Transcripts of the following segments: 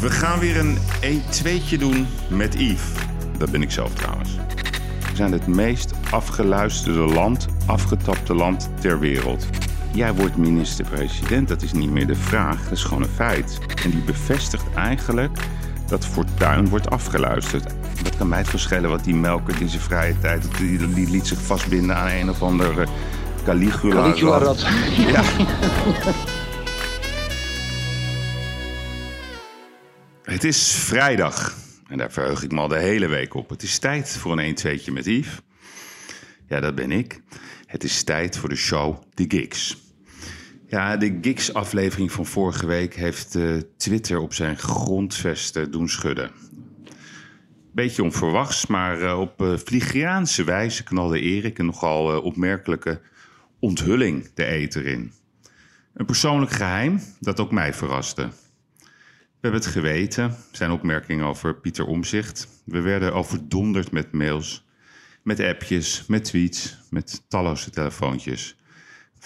We gaan weer een 1-2'tje doen met Yves. Dat ben ik zelf trouwens. We zijn het meest afgeluisterde land, afgetapte land ter wereld. Jij wordt minister-president, dat is niet meer de vraag, dat is gewoon een feit. En die bevestigt eigenlijk dat Fortuyn wordt afgeluisterd. Wat kan mij het verschillen wat die melkert in zijn vrije tijd... die, die liet zich vastbinden aan een of andere Caligula. Caligula-rat. Ja. Het is vrijdag en daar verheug ik me al de hele week op. Het is tijd voor een 1-2'tje met Yves. Ja, dat ben ik. Het is tijd voor de show The Gigs. Ja, de Gigs-aflevering van vorige week heeft uh, Twitter op zijn grondvesten doen schudden. Beetje onverwachts, maar uh, op uh, wijze knalde Erik een nogal opmerkelijke onthulling de eter in. Een persoonlijk geheim dat ook mij verraste. We hebben het geweten, zijn opmerkingen over Pieter Omzicht. We werden overdonderd met mails, met appjes, met tweets, met talloze telefoontjes.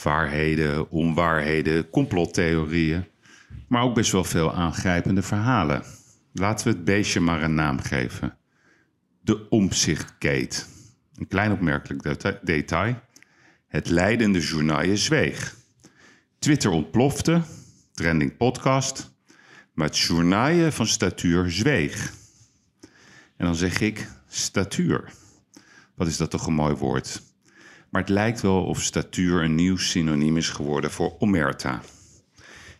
Waarheden, onwaarheden, complottheorieën, maar ook best wel veel aangrijpende verhalen. Laten we het beestje maar een naam geven. De Omzichtkate. Een klein opmerkelijk detail. Het leidende journaal zweeg. Twitter ontplofte, trending podcast, maar het journaal van statuur zweeg. En dan zeg ik statuur. Wat is dat toch een mooi woord? Maar het lijkt wel of statuur een nieuw synoniem is geworden voor omerta.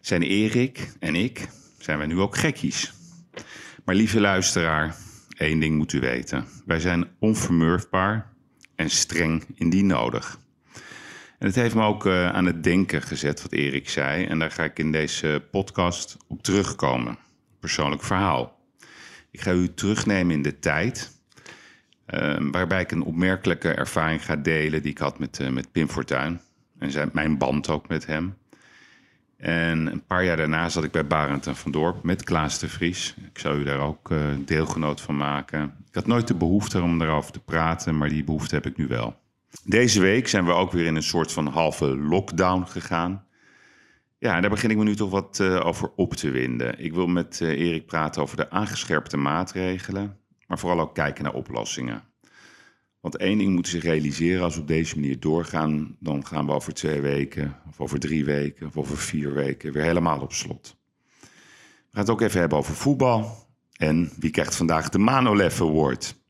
Zijn Erik en ik, zijn wij nu ook gekkies? Maar lieve luisteraar, één ding moet u weten. Wij zijn onvermurfbaar en streng indien nodig. Het heeft me ook uh, aan het denken gezet, wat Erik zei. En daar ga ik in deze podcast op terugkomen. Persoonlijk verhaal. Ik ga u terugnemen in de tijd. Uh, waarbij ik een opmerkelijke ervaring ga delen die ik had met, uh, met Pim Fortuyn. En zijn, mijn band ook met hem. En een paar jaar daarna zat ik bij Barend en Van Dorp met Klaas de Vries. Ik zou u daar ook deelgenoot van maken. Ik had nooit de behoefte om daarover te praten, maar die behoefte heb ik nu wel. Deze week zijn we ook weer in een soort van halve lockdown gegaan. Ja, en daar begin ik me nu toch wat uh, over op te winden. Ik wil met uh, Erik praten over de aangescherpte maatregelen, maar vooral ook kijken naar oplossingen. Want één ding moeten zich realiseren, als we op deze manier doorgaan, dan gaan we over twee weken, of over drie weken, of over vier weken weer helemaal op slot. We gaan het ook even hebben over voetbal. En wie krijgt vandaag de Manolev Award?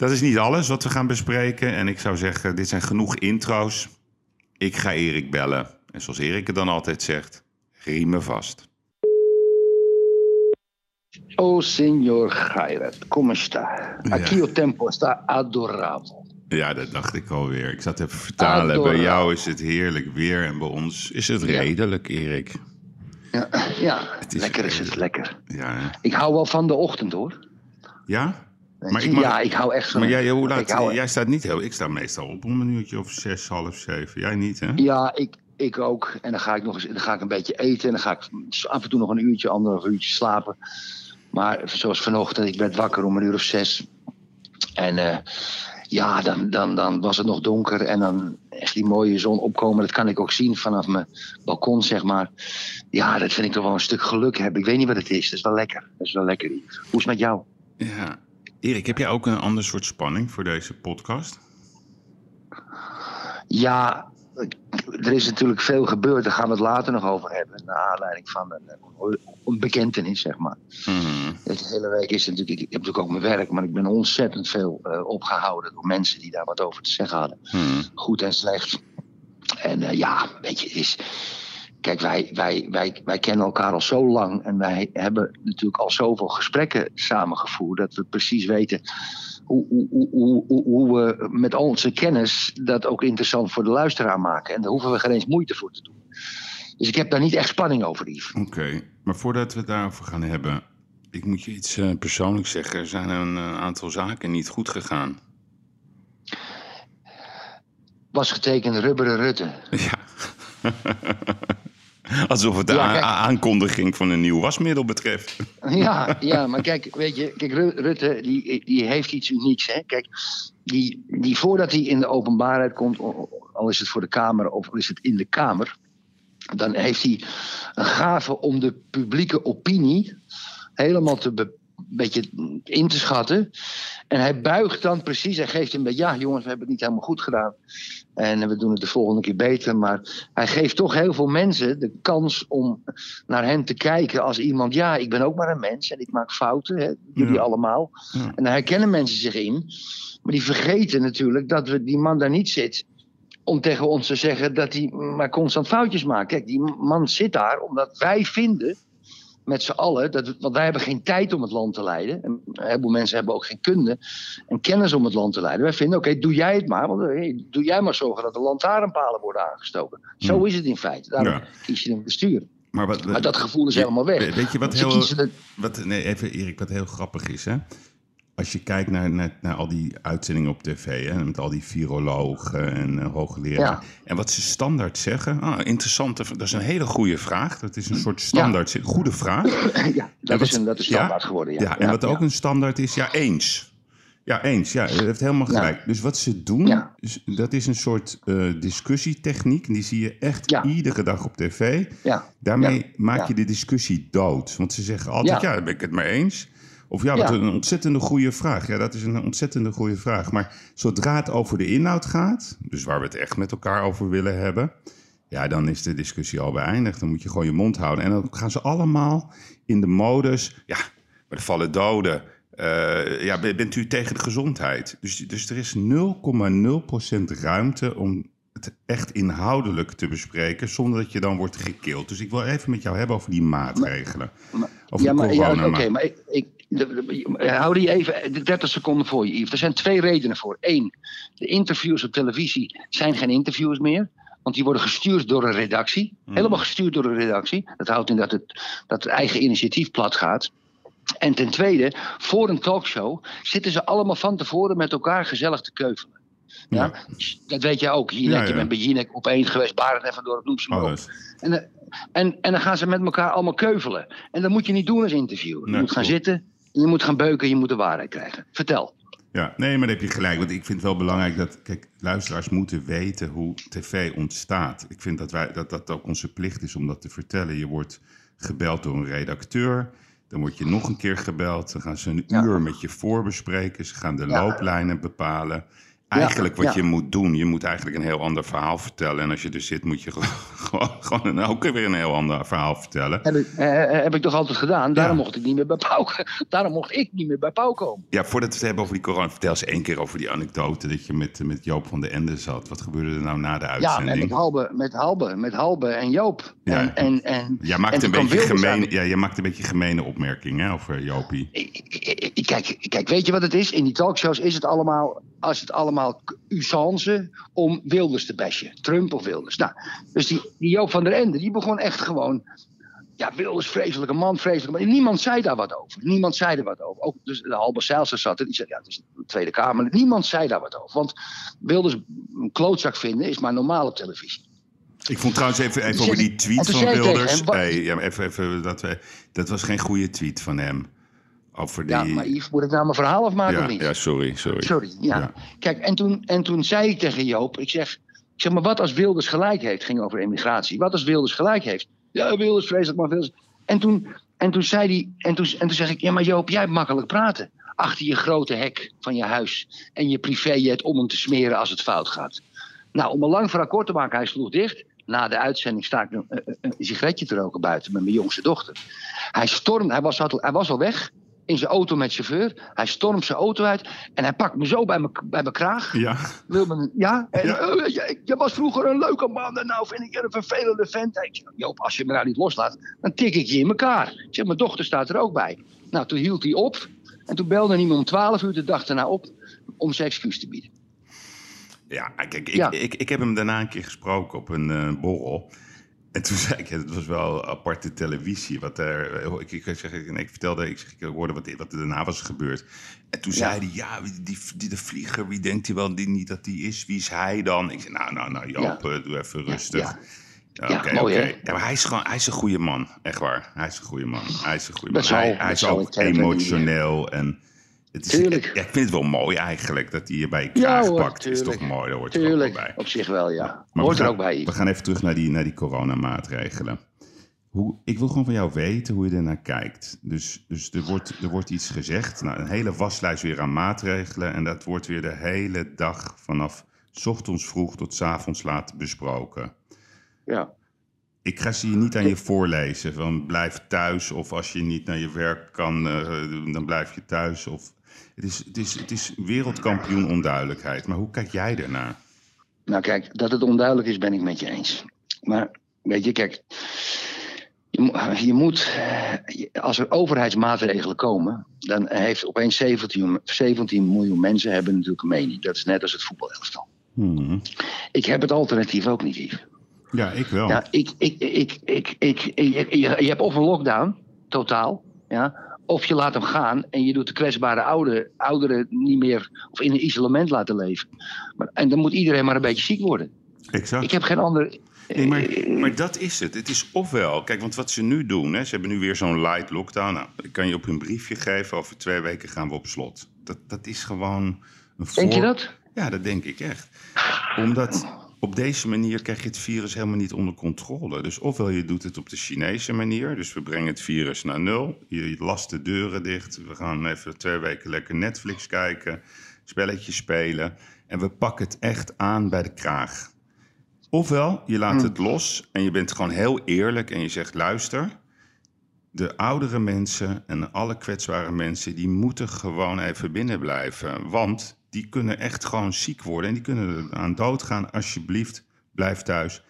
Dat is niet alles wat we gaan bespreken. En ik zou zeggen, dit zijn genoeg intro's. Ik ga Erik bellen. En zoals Erik het dan altijd zegt, riemen vast. Oh, signor Gairat, come sta? Aquí o tempo sta adorabel. Ja, dat dacht ik alweer. Ik zat even vertalen. Adorabel. Bij jou is het heerlijk weer en bij ons is het redelijk, ja. Erik. Ja, ja is lekker is het, lekker. Ja. Ik hou wel van de ochtend, hoor. Ja? Maar ik mag, ja, ik hou echt. Maar jij, hoe laat, hou, jij staat niet heel... Ik sta meestal op om een uurtje of zes, half zeven. Jij niet, hè? Ja, ik, ik ook. En dan ga ik nog eens, dan ga ik een beetje eten. En dan ga ik af en toe nog een uurtje, anderhalf uurtje slapen. Maar zoals vanochtend, ik werd wakker om een uur of zes. En uh, ja, dan, dan, dan was het nog donker. En dan echt die mooie zon opkomen. Dat kan ik ook zien vanaf mijn balkon, zeg maar. Ja, dat vind ik toch wel een stuk geluk hebben. Ik weet niet wat het is. Dat is wel lekker. Dat is wel lekker. Hoe is het met jou? Ja, Erik, heb jij ook een ander soort spanning voor deze podcast? Ja, er is natuurlijk veel gebeurd. Daar gaan we het later nog over hebben. Naar aanleiding van een, een bekentenis, zeg maar. Mm. De hele week is natuurlijk... Ik heb natuurlijk ook mijn werk, maar ik ben ontzettend veel uh, opgehouden door mensen die daar wat over te zeggen hadden. Mm. Goed en slecht. En uh, ja, weet je, het is... Kijk, wij, wij, wij, wij kennen elkaar al zo lang en wij hebben natuurlijk al zoveel gesprekken samengevoerd dat we precies weten hoe, hoe, hoe, hoe, we met onze kennis dat ook interessant voor de luisteraar maken. En daar hoeven we geen eens moeite voor te doen. Dus ik heb daar niet echt spanning over, Yves. Oké, okay. maar voordat we het daarover gaan hebben, ik moet je iets uh, persoonlijks zeggen. Er zijn een uh, aantal zaken niet goed gegaan. Was getekend Rubberen Rutte. Ja. Alsof het de ja, aankondiging van een nieuw wasmiddel betreft. Ja, ja maar kijk, weet je, kijk, Rutte die, die heeft iets unieks. Hè? Kijk, die, die voordat hij in de openbaarheid komt, al is het voor de Kamer of al is het in de Kamer, dan heeft hij een gave om de publieke opinie helemaal te be- beetje in te schatten. En hij buigt dan precies en geeft een beetje, ja jongens, we hebben het niet helemaal goed gedaan. En we doen het de volgende keer beter. Maar hij geeft toch heel veel mensen de kans om naar hem te kijken als iemand, ja, ik ben ook maar een mens en ik maak fouten, hè, jullie Ja. allemaal. Ja. En daar herkennen mensen zich in. Maar die vergeten natuurlijk dat we, die man daar niet zit om tegen ons te zeggen dat hij maar constant foutjes maakt. Kijk, die man zit daar omdat wij vinden, met z'n allen, dat, want wij hebben geen tijd om het land te leiden. En een heleboel mensen hebben ook geen kunde en kennis om het land te leiden. Wij vinden, oké, doe jij het maar. Want, hey, doe jij maar zorgen dat de lantaarnpalen worden aangestoken. Zo Hmm. is het in feite. Daarom Ja. kies je een bestuur. Maar, wat, Maar dat gevoel is helemaal weg. Weet je wat Ze heel, wat, nee, even Erik, wat heel grappig is, hè? Als je kijkt naar, naar, naar al die uitzendingen op tv, hè, met al die virologen en uh, hoogleraar. Ja. En wat ze standaard zeggen, ah, interessante, dat is een hele goede vraag. Dat is een soort standaard, goede vraag. ja, dat, wat- is een, dat is standaard geworden. Ja, Ja, en wat ook een standaard is, ja, eens. Ja, eens. Ja, je heeft helemaal gelijk. Dus wat ze doen, dat is een soort eh, discussietechniek. En die zie je echt iedere dag op tv. Ja. Daarmee maak je de discussie dood. Want ze zeggen altijd, ja, Ja. daar ben ik het mee eens. Of ja, wat Ja. een ontzettende goede vraag. Ja, dat is een ontzettende goede vraag. Maar zodra het over de inhoud gaat, dus waar we het echt met elkaar over willen hebben, ja, dan is de discussie al beëindigd. Dan moet je gewoon je mond houden. En dan gaan ze allemaal in de modus, ja, maar er vallen doden. Eh, ja, ben- bent u tegen de gezondheid? Dus, dus er is 0,0% ruimte om het echt inhoudelijk te bespreken, zonder dat je dan wordt gekild. Dus ik wil even met jou hebben over die maatregelen. Over ja, maar, ja, maar ik, hou die even 30 seconden voor je, Yves. Er zijn twee redenen voor. Eén, de interviews op televisie zijn geen interviews meer. Want die worden gestuurd door een redactie. Hmm. Helemaal gestuurd door een redactie. Dat houdt in dat het, dat het eigen initiatief plat gaat. En ten tweede, voor een talkshow zitten ze allemaal van tevoren met elkaar gezellig te keuvelen. Ja? Dat weet jij ook. Jinek, Ja, ja. je bent bij Jinek opeens geweest, Barend en Van noem ze maar op. En, eh, en, en dan gaan ze met elkaar allemaal keuvelen. En dat moet je niet doen als interview. Je Nee, moet gaan zitten, je moet gaan beuken, je moet de waarheid krijgen. Vertel. Ja, nee, maar daar heb je gelijk. Want ik vind het wel belangrijk dat, kijk, luisteraars moeten weten hoe tv ontstaat. Ik vind dat, wij, dat dat ook onze plicht is om dat te vertellen. Je wordt gebeld door een redacteur. Dan word je nog een keer gebeld. Dan gaan ze een Ja. uur met je voorbespreken. Ze gaan de Ja. looplijnen bepalen. Eigenlijk wat ja. je moet doen, je moet eigenlijk een heel ander verhaal vertellen. En als je er zit, moet je gewoon, gewoon, een- ook weer een heel ander verhaal vertellen. Heb ik, eh, heb ik toch altijd gedaan. Daarom Ja. mocht ik niet meer bij Pauw. Daarom mocht ik niet meer bij Pauw komen. Ja, voordat we het hebben over die corona, vertel eens één keer over die anekdote dat je met, met Joop van den Ende zat. Wat gebeurde er nou na de Ja, uitzending? en met Halbe, met Halbe, met Halbe en Joop. Ja. En, en, en, Jij en maakt, een toen kwam beetje gemeen, ja, jij maakt een beetje gemene opmerkingen over ik- Kijk, kijk, weet je wat het is? In die talkshows is het allemaal, als het allemaal usance om Wilders te bashen. Trump of Wilders. Nou, dus die, die Joop van der Ende, die begon echt gewoon... Ja, Wilders, vreselijke man, vreselijke man. En niemand zei daar wat over. Niemand zei er wat over. Ook dus de Halbe Zijlster zat er, die zei, ja, het is de Tweede Kamer. Niemand zei daar wat over. Want Wilders een klootzak vinden is maar normaal op televisie. Ik vond trouwens even, even over die tweet en van Wilders. Hey, ja, even, even, dat, we, dat was geen goede tweet van hem. Over die... Ja, maar Yves, moet ik nou mijn verhaal afmaken ja, of niet? ja, sorry, sorry. Sorry, ja. Ja. Kijk, en toen, en toen zei ik tegen Joop, ik zeg, ik zeg maar, wat als Wilders gelijk heeft, ging over immigratie. Wat als Wilders gelijk heeft? Ja, Wilders vreselijk, maar Wilders... En toen, en toen zei hij, en toen, en toen zeg ik, ja maar Joop, jij hebt makkelijk praten. Achter je grote hek van je huis en je privéjet om hem te smeren als het fout gaat. Nou, om een lang verhaal kort te maken, hij sloeg dicht. Na de uitzending sta ik een, sigaretje te roken buiten met mijn jongste dochter. Hij stormt, hij was, had, hij was al weg in zijn auto met chauffeur. Hij stormt zijn auto uit en hij pakt me zo bij mijn, bij mijn kraag. Ja, Wil me, ja? En, Ja. eh, je, je was vroeger een leuke man en nou vind ik je een vervelende vent. Ik zeg, Joop, als je me nou niet loslaat, dan tik ik je in elkaar. Ik zeg, mijn dochter staat er ook bij. Nou, toen hield hij op. En toen belde hij me om 12 uur de dag erna op om zijn excuus te bieden. ja kijk, ik, Ja. Ik, ik heb hem daarna een keer gesproken op een eh, borrel. En toen zei ik, het was wel aparte televisie. Wat er, ik, ik, zeg, ik, ik vertelde, ik, zeg, ik hoorde wat, wat er daarna was gebeurd. En toen Ja. zei hij, ja, die, die, de vlieger, wie denkt hij wel die, niet dat die is? Wie is hij dan? Ik zei, nou, nou, nou, Joop, eh, doe even rustig. ja. Oké, mooi, maar hij is gewoon, hij is een goede man, echt waar. Hij is een goede man. Hij is een goede man. Hij is ook hem emotioneel en Het is, Tuurlijk. Ja, ik vind het wel mooi eigenlijk dat hij je bij je Ja, kraag hoor, pakt. is toch mooi, daar hoort er ook bij. op zich wel, ja. Maar Hoort we er gaan, ook bij. We gaan even terug naar die, naar die coronamaatregelen. Hoe, ik wil gewoon van jou weten hoe je ernaar kijkt. Dus, dus er, wordt, er wordt iets gezegd. Nou, een hele waslijst weer aan maatregelen. En dat wordt weer de hele dag vanaf ochtends vroeg tot 's avonds laat besproken. Ja. Ik ga ze je niet aan je voorlezen. Van blijf thuis. Of als je niet naar je werk kan, eh, dan blijf je thuis. Of, het, is, het, is, het is wereldkampioen onduidelijkheid. Maar hoe kijk jij ernaar? Nou kijk, dat het onduidelijk is, ben ik met je eens. Maar weet je, kijk, je, mo- je moet, eh, als er overheidsmaatregelen komen, dan heeft opeens 17, 17 miljoen mensen hebben natuurlijk een mening. Dat is net als het voetbalelftal. Hmm. Ik heb het alternatief ook niet, Yves. Ja, ik wel. Ja, ik, ik, ik, ik, ik, ik- je, je hebt of een lockdown, totaal, ja, of je laat hem gaan en je doet de kwetsbare oude, ouderen niet meer of in een isolement laten leven. Maar, en dan moet iedereen maar een beetje ziek worden. exact. Ik heb geen andere. Nee, maar, maar dat is het. Het is ofwel, kijk, want wat ze nu doen, hè, ze hebben nu weer zo'n light lockdown. Nou, ik kan je op hun briefje geven, over twee weken gaan we op slot. Dat, dat is gewoon een Denk je voor- dat? Ja, dat denk ik echt. Omdat op deze manier krijg je het virus helemaal niet onder controle. Dus ofwel je doet het op de Chinese manier, dus we brengen het virus naar nul. Je last de deuren dicht. We gaan even twee weken lekker Netflix kijken, spelletjes spelen. En we pakken het echt aan bij de kraag. Ofwel, je laat het los en je bent gewoon heel eerlijk en je zegt: luister, de oudere mensen en alle kwetsbare mensen, die moeten gewoon even binnen blijven. Want die kunnen echt gewoon ziek worden en die kunnen aan doodgaan. Alsjeblieft, blijf thuis.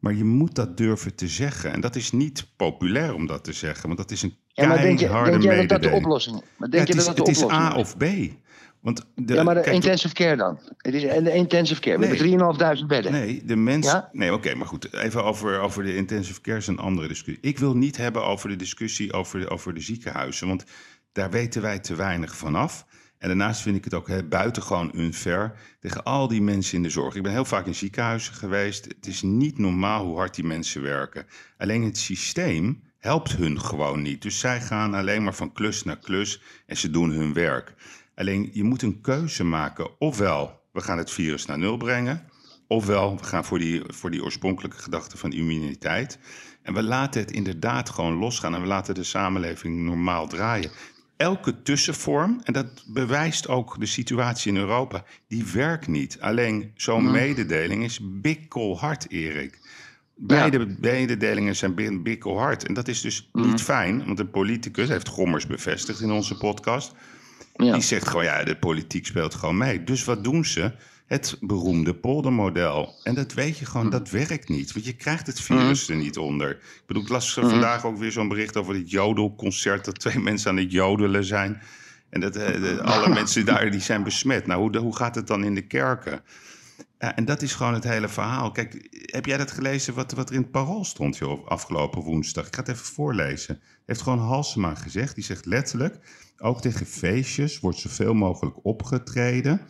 Maar je moet dat durven te zeggen. En dat is niet populair om dat te zeggen, want dat is een Ja, maar denk, je, keiharde denk dat dat de oplossing is? Maar Ja, denk het je is, dat dat de het is A of B. Want de, Ja, maar de kijk, intensive care dan? Het is en de intensive care. We Nee. hebben 3.500 bedden. Nee, de mensen. Ja? Nee, oké, maar goed. Even over, over de intensive care is een andere discussie. Ik wil niet hebben over de discussie over de, over de ziekenhuizen. Want daar weten wij te weinig vanaf. En daarnaast vind ik het ook hè, buitengewoon unfair tegen al die mensen in de zorg. Ik ben heel vaak in ziekenhuizen geweest. Het is niet normaal hoe hard die mensen werken. Alleen het systeem helpt hun gewoon niet. Dus zij gaan alleen maar van klus naar klus en ze doen hun werk. Alleen je moet een keuze maken. Ofwel, we gaan het virus naar nul brengen. Ofwel, we gaan voor die, voor die oorspronkelijke gedachte van immuniteit. En we laten het inderdaad gewoon losgaan en we laten de samenleving normaal draaien. Elke tussenvorm, en dat bewijst ook de situatie in Europa, die werkt niet. Alleen zo'n mededeling is bikkelhard, Erik. Beide mededelingen zijn bi- bikkelhard. En dat is dus niet fijn, want een politicus, heeft Gommers bevestigd in onze podcast, Ja. die zegt gewoon, ja, de politiek speelt gewoon mee. Dus wat doen ze? Het beroemde poldermodel. En dat weet je gewoon, dat werkt niet. Want je krijgt het virus er niet onder. Ik bedoel, ik las vandaag ook weer zo'n bericht over het jodelconcert... dat twee mensen aan het jodelen zijn. En dat eh, alle mensen daar die zijn besmet. Nou, hoe, hoe gaat het dan in de kerken? Ja, en dat is gewoon het hele verhaal. Kijk, heb jij dat gelezen wat, wat er in het parool stond joh, afgelopen woensdag? Ik ga het even voorlezen. Heeft gewoon Halsema gezegd. Die zegt letterlijk, ook tegen feestjes wordt zoveel mogelijk opgetreden.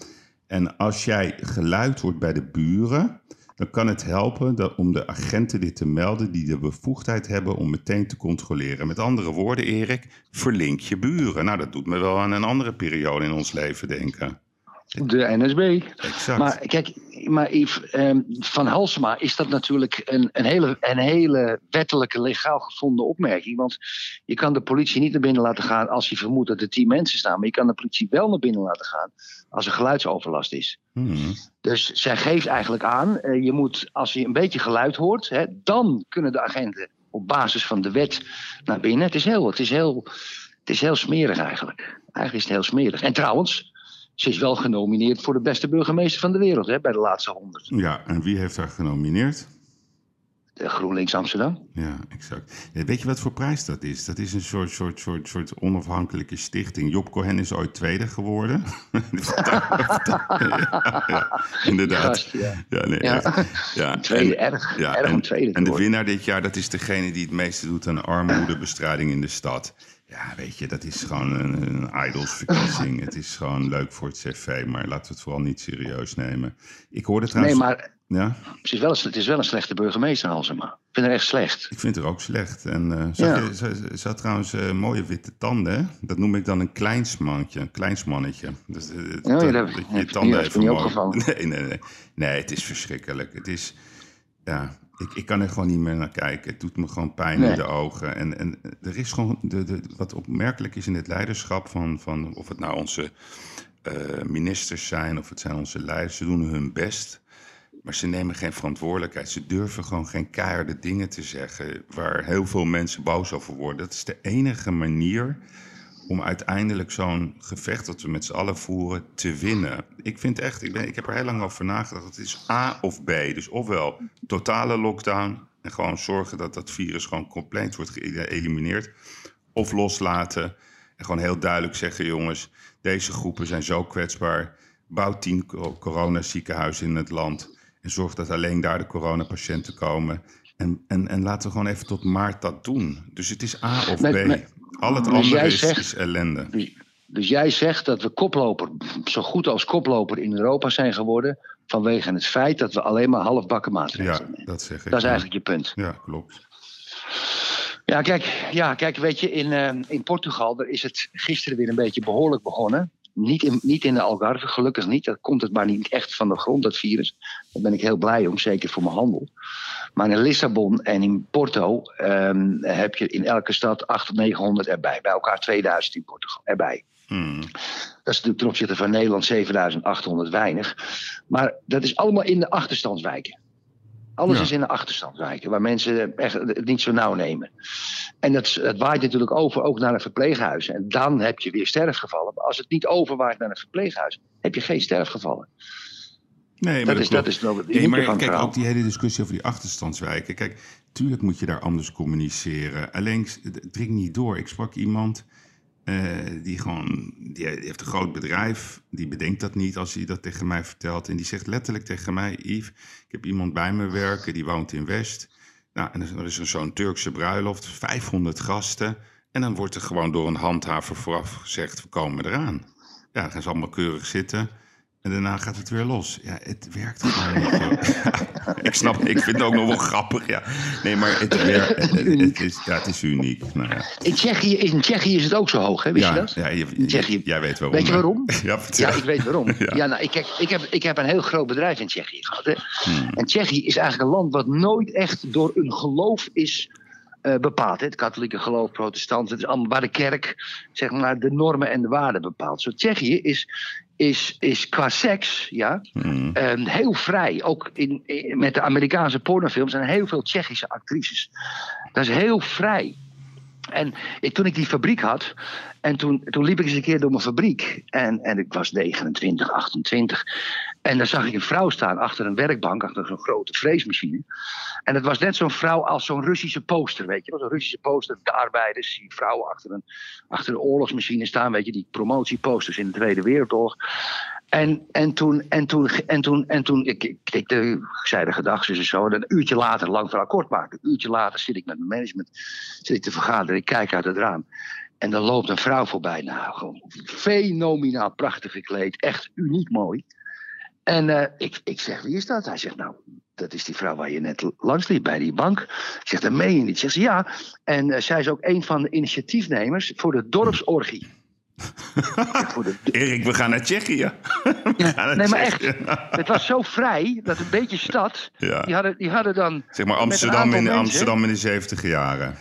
En als jij geluid hoort bij de buren, dan kan het helpen dat, om de agenten dit te melden die de bevoegdheid hebben om meteen te controleren. Met andere woorden, Erik, verlink je buren. Nou, dat doet me wel aan een andere periode in ons leven denken. De NSB. Exact. Maar kijk, maar Yves, ehm, van Halsema is dat natuurlijk een, een, hele, een hele wettelijke, legaal gevonden opmerking. Want je kan de politie niet naar binnen laten gaan als je vermoedt dat er tien mensen staan. Maar je kan de politie wel naar binnen laten gaan als er geluidsoverlast is. Hmm. Dus zij geeft eigenlijk aan, eh, je moet, als je een beetje geluid hoort, hè, dan kunnen de agenten op basis van de wet naar binnen. Het is heel, het is heel, het is heel smerig eigenlijk. Eigenlijk is het heel smerig. En trouwens, ze is wel genomineerd voor de beste burgemeester van de wereld hè, bij de laatste honderd. Ja, en wie heeft haar genomineerd? GroenLinks Amsterdam. Ja, exact. Ja, weet je wat voor prijs dat is? Dat is een soort, soort, soort, soort onafhankelijke stichting. Job Cohen is ooit tweede geworden. ja, ja, inderdaad. Gast, ja. Nee, Ja. echt. Tweede, en, erg. erg en, om tweede en de winnaar dit jaar, dat is degene die het meeste doet aan armoedebestrijding in de stad. Ja, weet je, dat is gewoon een, een idolsverkiezing. het is gewoon leuk voor het cv, maar laten we het vooral niet serieus nemen. Ik hoorde trouwens... Nee, maar ja? het, is wel een, het is wel een slechte burgemeester, Halsema. Ik vind haar echt slecht. Ik vind haar ook slecht. En uh, ze, ja. ze, ze, had trouwens uh, mooie witte tanden. Dat noem ik dan een kleinsmannetje, een kleinsmannetje. Dus, uh, oh, ja, dat, dat je tanden even mooi... Nee, nee, nee. Nee, het is verschrikkelijk. Het is... Ja, ik, ik kan er gewoon niet meer naar kijken. Het doet me gewoon pijn in de ogen. En, en er is gewoon, de, de, wat opmerkelijk is in het leiderschap van, van of het nou onze uh, ministers zijn of het zijn onze leiders, ze doen hun best. Maar ze nemen geen verantwoordelijkheid. Ze durven gewoon geen keiharde dingen te zeggen waar heel veel mensen boos over worden. Dat is de enige manier om uiteindelijk zo'n gevecht dat we met z'n allen voeren te winnen. Ik vind echt, ik, ben, ik heb er heel lang over nagedacht. Het is A of B. Dus ofwel totale lockdown en gewoon zorgen dat dat virus gewoon compleet wordt geëlimineerd. Of loslaten en gewoon heel duidelijk zeggen: jongens, deze groepen zijn zo kwetsbaar. Bouw tien coronaziekenhuizen in het land. En zorg dat alleen daar de coronapatiënten komen. En, en, en laten we gewoon even tot maart dat doen. Dus het is A of B. Al het dus andere is, zegt, is, ellende. Dus, dus, jij zegt dat we koploper, zo goed als koploper in Europa zijn geworden. vanwege het feit dat we alleen maar halfbakken maatregelen ja, nemen. Dat zeg ik. Dat is eigenlijk je punt. Ja, klopt. Ja, kijk, ja, kijk weet je, in, uh, in Portugal daar is het gisteren weer een beetje behoorlijk begonnen. Niet in, niet in de Algarve, gelukkig niet. Dat komt het maar niet echt van de grond, dat virus. Daar ben ik heel blij om, zeker voor mijn handel. Maar in Lissabon en in Porto um, heb je in elke stad 800, 900 erbij. Bij elkaar 2000 in Portugal erbij. Hmm. Dat is natuurlijk ten opzichte van Nederland 7800 weinig. Maar dat is allemaal in de achterstandswijken. Alles is in de achterstandswijken, waar mensen echt het niet zo nauw nemen. En dat, het waait natuurlijk over ook naar een verpleeghuis. En dan heb je weer sterfgevallen. Maar als het niet overwaait naar een verpleeghuis, heb je geen sterfgevallen. Nee, maar dat, is, dat is nog het nee, maar kijk, ook die hele discussie over die achterstandswijken. Kijk, tuurlijk moet je daar anders communiceren. Alleen, het dringt niet door. Ik sprak iemand uh, die gewoon, die heeft een groot bedrijf. Die bedenkt dat niet als hij dat tegen mij vertelt. En die zegt letterlijk tegen mij, Yves, ik heb iemand bij me werken, die woont in West. Nou, en er is zo'n Turkse bruiloft, 500 gasten. En dan wordt er gewoon door een handhaver vooraf gezegd, we komen eraan. Ja, dan gaan ze allemaal keurig zitten. En daarna gaat het weer los. Ja, het werkt gewoon niet zo. ik snap, ik vind het ook nog wel grappig. Ja. Nee, maar het, werkt, het, is, ja, het is uniek. Nou ja. in, Tsjechië, in Tsjechië is het ook zo hoog, hè? Wist ja, je dat? Ja, je, in Tsjechië. jij weet waarom. Weet je waarom? Ja, ja ik weet waarom. ja. nou, ik, ik, heb, ik heb een heel groot bedrijf in Tsjechië gehad. Hè? Hmm. En Tsjechië is eigenlijk een land wat nooit echt door een geloof is uh, bepaald. Hè? Het katholieke geloof, protestant, het is allemaal waar de kerk zeg maar, de normen en de waarden bepaalt. Zo Tsjechië is, is, is qua seks ja, mm. heel vrij. Ook in, met de Amerikaanse pornofilms zijn heel veel Tsjechische actrices. Dat is heel vrij. En ik, toen ik die fabriek had, en toen, toen liep ik eens een keer door mijn fabriek. En, en ik was 29, 28. En dan zag ik een vrouw staan achter een werkbank, achter zo'n grote freesmachine. En het was net zo'n vrouw als zo'n Russische poster, weet je. Zo'n Russische poster, de arbeiders, die vrouwen achter een, achter een oorlogsmachine staan, weet je, die promotieposters in de Tweede Wereldoorlog. En, en toen, en toen, en toen, en toen ik, ik, ik, ik zei de gedachten en zo. En een uurtje later, lang verhaal kort maken, een uurtje later zit ik met mijn management zit ik te vergaderen. Ik kijk uit het raam. En dan loopt een vrouw voorbij. Nou, gewoon fenomenaal prachtig gekleed. Echt uniek mooi. En uh, ik, ik zeg, wie is dat? Hij zegt, nou, dat is die vrouw waar je net langs liep bij die bank. Ik zeg, dat meen je niet. Zegt ze, ja. En uh, zij is ook een van de initiatiefnemers voor de dorpsorgie. Erik, we gaan naar Tsjechië. Ja, naar nee, maar echt. Het was zo vrij dat een beetje stad. Ja. Die, hadden, die hadden dan. Zeg maar Amsterdam, in, Amsterdam in de 70 jaren.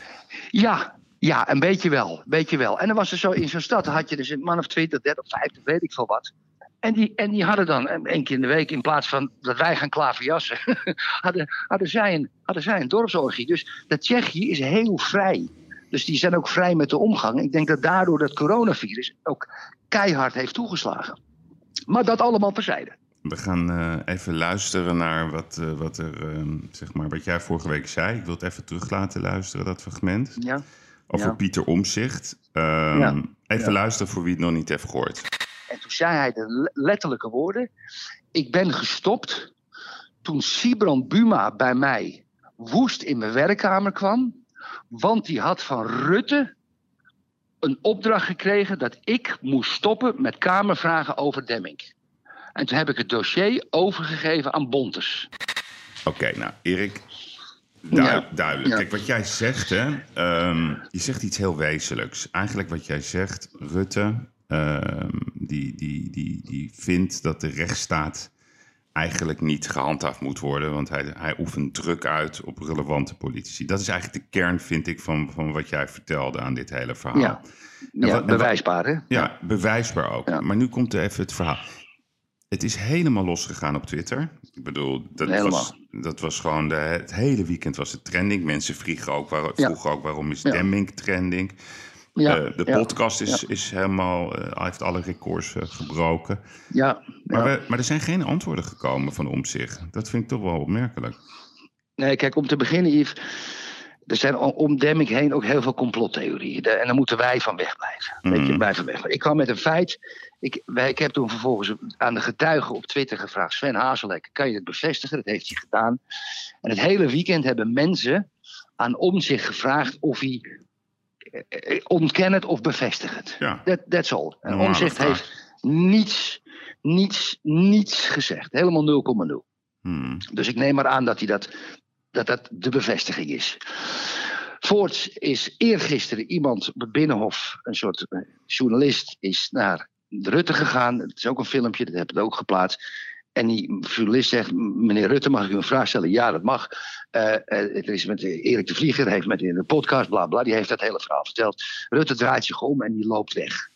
Ja, ja, een beetje wel. Beetje wel. En dan was er zo in zo'n stad, had je dus een man of 20, 30, 50, weet ik veel wat. En die, en die hadden dan één keer in de week, in plaats van dat wij gaan klaverjassen, hadden, hadden, zij een, hadden zij een dorpsorgie. Dus dat Tsjechië is heel vrij. Dus die zijn ook vrij met de omgang. Ik denk dat daardoor dat coronavirus ook keihard heeft toegeslagen. Maar dat allemaal terzijde. We gaan uh, even luisteren naar wat, uh, wat, er, uh, zeg maar, wat jij vorige week zei. Ik wil het even terug laten luisteren, dat fragment. Ja. Over ja. Pieter Omzicht. Ja. Even luisteren voor wie het nog niet heeft gehoord. En toen zei hij de letterlijke woorden. Ik ben gestopt toen Sibrand Buma bij mij woest in mijn werkkamer kwam. Want die had van Rutte een opdracht gekregen dat ik moest stoppen met Kamervragen over Demming. En toen heb ik het dossier overgegeven aan Bontes. Oké, nou, Erik, du duidelijk. Kijk, wat jij zegt, hè, ehm, je zegt iets heel wezenlijks. Eigenlijk wat jij zegt, Rutte, die, die, die, die vindt dat de rechtsstaat eigenlijk niet gehandhaafd moet worden, want hij, hij oefent druk uit op relevante politici. Dat is eigenlijk de kern, vind ik, van, van wat jij vertelde aan dit hele verhaal. Ja, ja bewijsbaar, hè? Ja, bewijsbaar ook. Maar nu komt er even het verhaal. Het is helemaal losgegaan op Twitter. Ik bedoel, dat, was, dat was gewoon de, het hele weekend was het trending. Mensen vroegen ook, waar, vroegen ook waarom is Demming trending. Ja, uh, de podcast is, is helemaal, uh, heeft alle records uh, gebroken. Ja, maar, we, maar er zijn geen antwoorden gekomen van om zich. Dat vind ik toch wel opmerkelijk. Nee, kijk, om te beginnen, Yves. Er zijn om Demming heen ook heel veel complottheorieën. En daar moeten wij van wegblijven. Mm. Weet je, wij van wegblijven. Ik kwam met een feit ik, wij, ik heb toen vervolgens aan de getuigen op Twitter gevraagd: Sven Hazelek, kan je het bevestigen? Dat heeft hij gedaan. En het hele weekend hebben mensen aan om zich gevraagd of hij eh, eh ontken het of bevestig het. Ja. That, that's all. En Omzicht heeft niets, niets, niets gezegd. Helemaal 0,0. Hmm. Dus ik neem maar aan dat hij dat, dat, dat de bevestiging is. Voorts is eergisteren iemand op het Binnenhof, een soort eh, journalist, is naar Rutte gegaan. Het is ook een filmpje, dat heb ik ook geplaatst. En die journalist zegt: Meneer Rutte, mag ik u een vraag stellen? Ja, dat mag. Uh, het is met Erik de Vlieger, heeft met in de podcast, bla bla. Die heeft dat hele verhaal verteld. Rutte draait zich om en die loopt weg.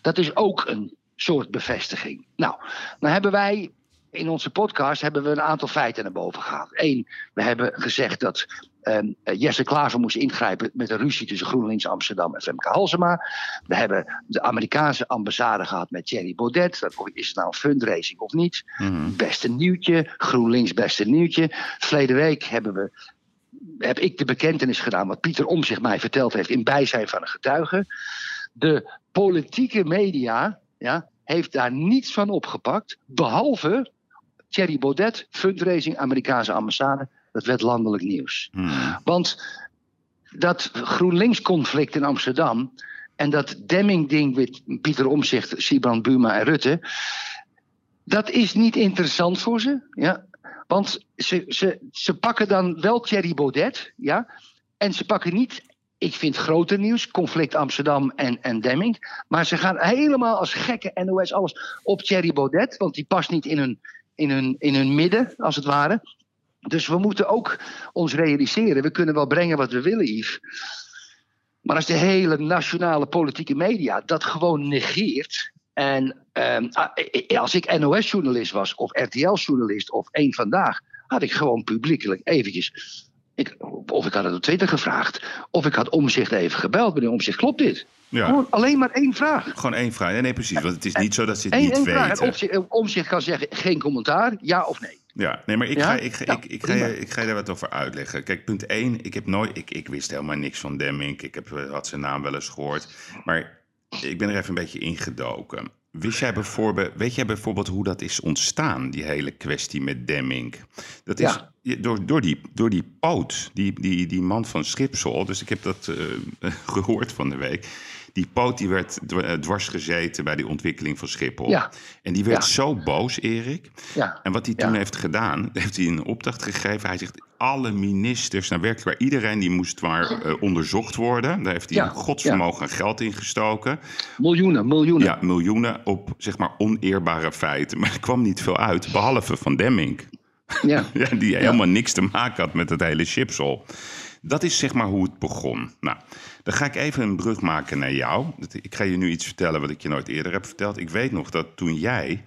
Dat is ook een soort bevestiging. Nou, dan hebben wij in onze podcast hebben we een aantal feiten naar boven gehaald. Eén, we hebben gezegd dat um, Jesse Klaver moest ingrijpen met een ruzie tussen GroenLinks Amsterdam en Femke Halsema. We hebben de Amerikaanse ambassade gehad met Thierry Baudet. Is het nou een fundraising of niet? Mm. Beste nieuwtje, GroenLinks beste nieuwtje. Verleden week hebben we heb ik de bekentenis gedaan wat Pieter Om zich mij verteld heeft in bijzijn van een getuige. De politieke media ja, heeft daar niets van opgepakt, behalve Thierry Baudet, fundraising, Amerikaanse ambassade. Dat werd landelijk nieuws. Hmm. Want dat GroenLinks-conflict in Amsterdam. en dat Demming-ding met Pieter Omzicht, Sibrand Buma en Rutte. dat is niet interessant voor ze. Ja? Want ze, ze, ze pakken dan wel Thierry Baudet. Ja? En ze pakken niet ik vind groter nieuws, conflict Amsterdam en, en Demming. Maar ze gaan helemaal als gekke NOS alles op Thierry Baudet. Want die past niet in hun, in hun, in hun midden, als het ware. Dus we moeten ook ons realiseren. We kunnen wel brengen wat we willen, Yves. Maar als de hele nationale politieke media dat gewoon negeert. En ehm, ah, als ik NOS-journalist was, of RTL-journalist, of één vandaag, had ik gewoon publiekelijk eventjes. Ik, of ik had het op Twitter gevraagd, of ik had Omzicht even gebeld. Meneer Omzicht, klopt dit? Ja. Gewoon alleen maar één vraag. Gewoon één vraag. Nee, nee precies. Want het is niet zo dat ze het niet weten. Om zich kan zeggen, geen commentaar, ja of nee. Ja, nee, maar ik, ga, ik, ik, ik, ga, ik ga je daar wat over uitleggen. Kijk, punt 1, ik, heb nooit, ik, ik wist helemaal niks van Demming. Ik heb, had zijn naam wel eens gehoord. Maar ik ben er even een beetje ingedoken. Wist jij bijvoorbeeld, weet jij bijvoorbeeld hoe dat is ontstaan, die hele kwestie met Demming? Dat is door, door, die, door die poot, die, die, die man van Schipsel. Dus ik heb dat uh, gehoord van de week. Die poot die werd eh, dwars gezeten bij die ontwikkeling van Schiphol. Ja. En die werd zo boos, Erik. Ja. En wat hij toen heeft gedaan, heeft hij een opdracht gegeven. Hij zegt, alle ministers, nou werkelijk waar iedereen die moest maar uh, onderzocht worden. Daar heeft hij een godsvermogen geld in gestoken. Miljoenen, miljoenen. Ja, miljoenen op zeg maar oneerbare feiten. Maar er kwam niet veel uit, behalve van Demming. Ja. ja die helemaal niks te maken had met het hele chipsol. Dat is zeg maar hoe het begon. Nou, dan ga ik even een brug maken naar jou. Ik ga je nu iets vertellen wat ik je nooit eerder heb verteld. Ik weet nog dat toen jij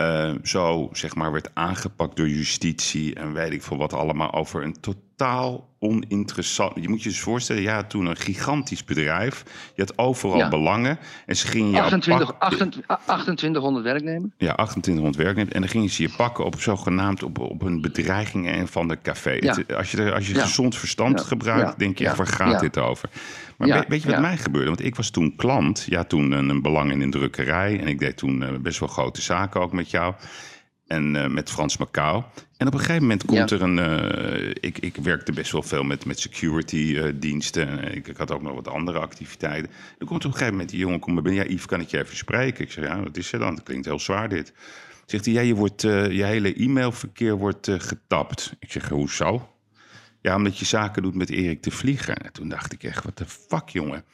uh, zo zeg maar werd aangepakt door justitie en weet ik veel wat allemaal over een totaal oninteressant. Je moet je eens voorstellen, ja, toen een gigantisch bedrijf. Je had overal belangen. En ze gingen je 28, 2800 werknemers? Ja, 2800 werknemers. En dan gingen ze je pakken op zogenaamd op, op een bedreiging en van de café. als je, als je gezond verstand gebruikt, denk je, waar gaat dit over? Maar weet je wat mij gebeurde? Want ik was toen klant. Ja, toen een, een belang in een drukkerij. En ik deed toen uh, best wel grote zaken ook met jou. En uh, met Frans Macau. En op een gegeven moment komt er een. Uh, ik, ik werkte best wel veel met, met security uh, diensten. Ik, ik, had ook nog wat andere activiteiten. Er komt op een gegeven moment die jongen komt binnen. Ja, Yves, kan ik je even spreken? Ik zeg, ja, wat is er dan? Het klinkt heel zwaar dit. Zegt hij, ja, je, wordt, je hele e-mailverkeer wordt getapt. Ik zeg, hoezo? Ja, omdat je zaken doet met Erik de Vlieger. En toen dacht ik echt, wat de fuck, jongen.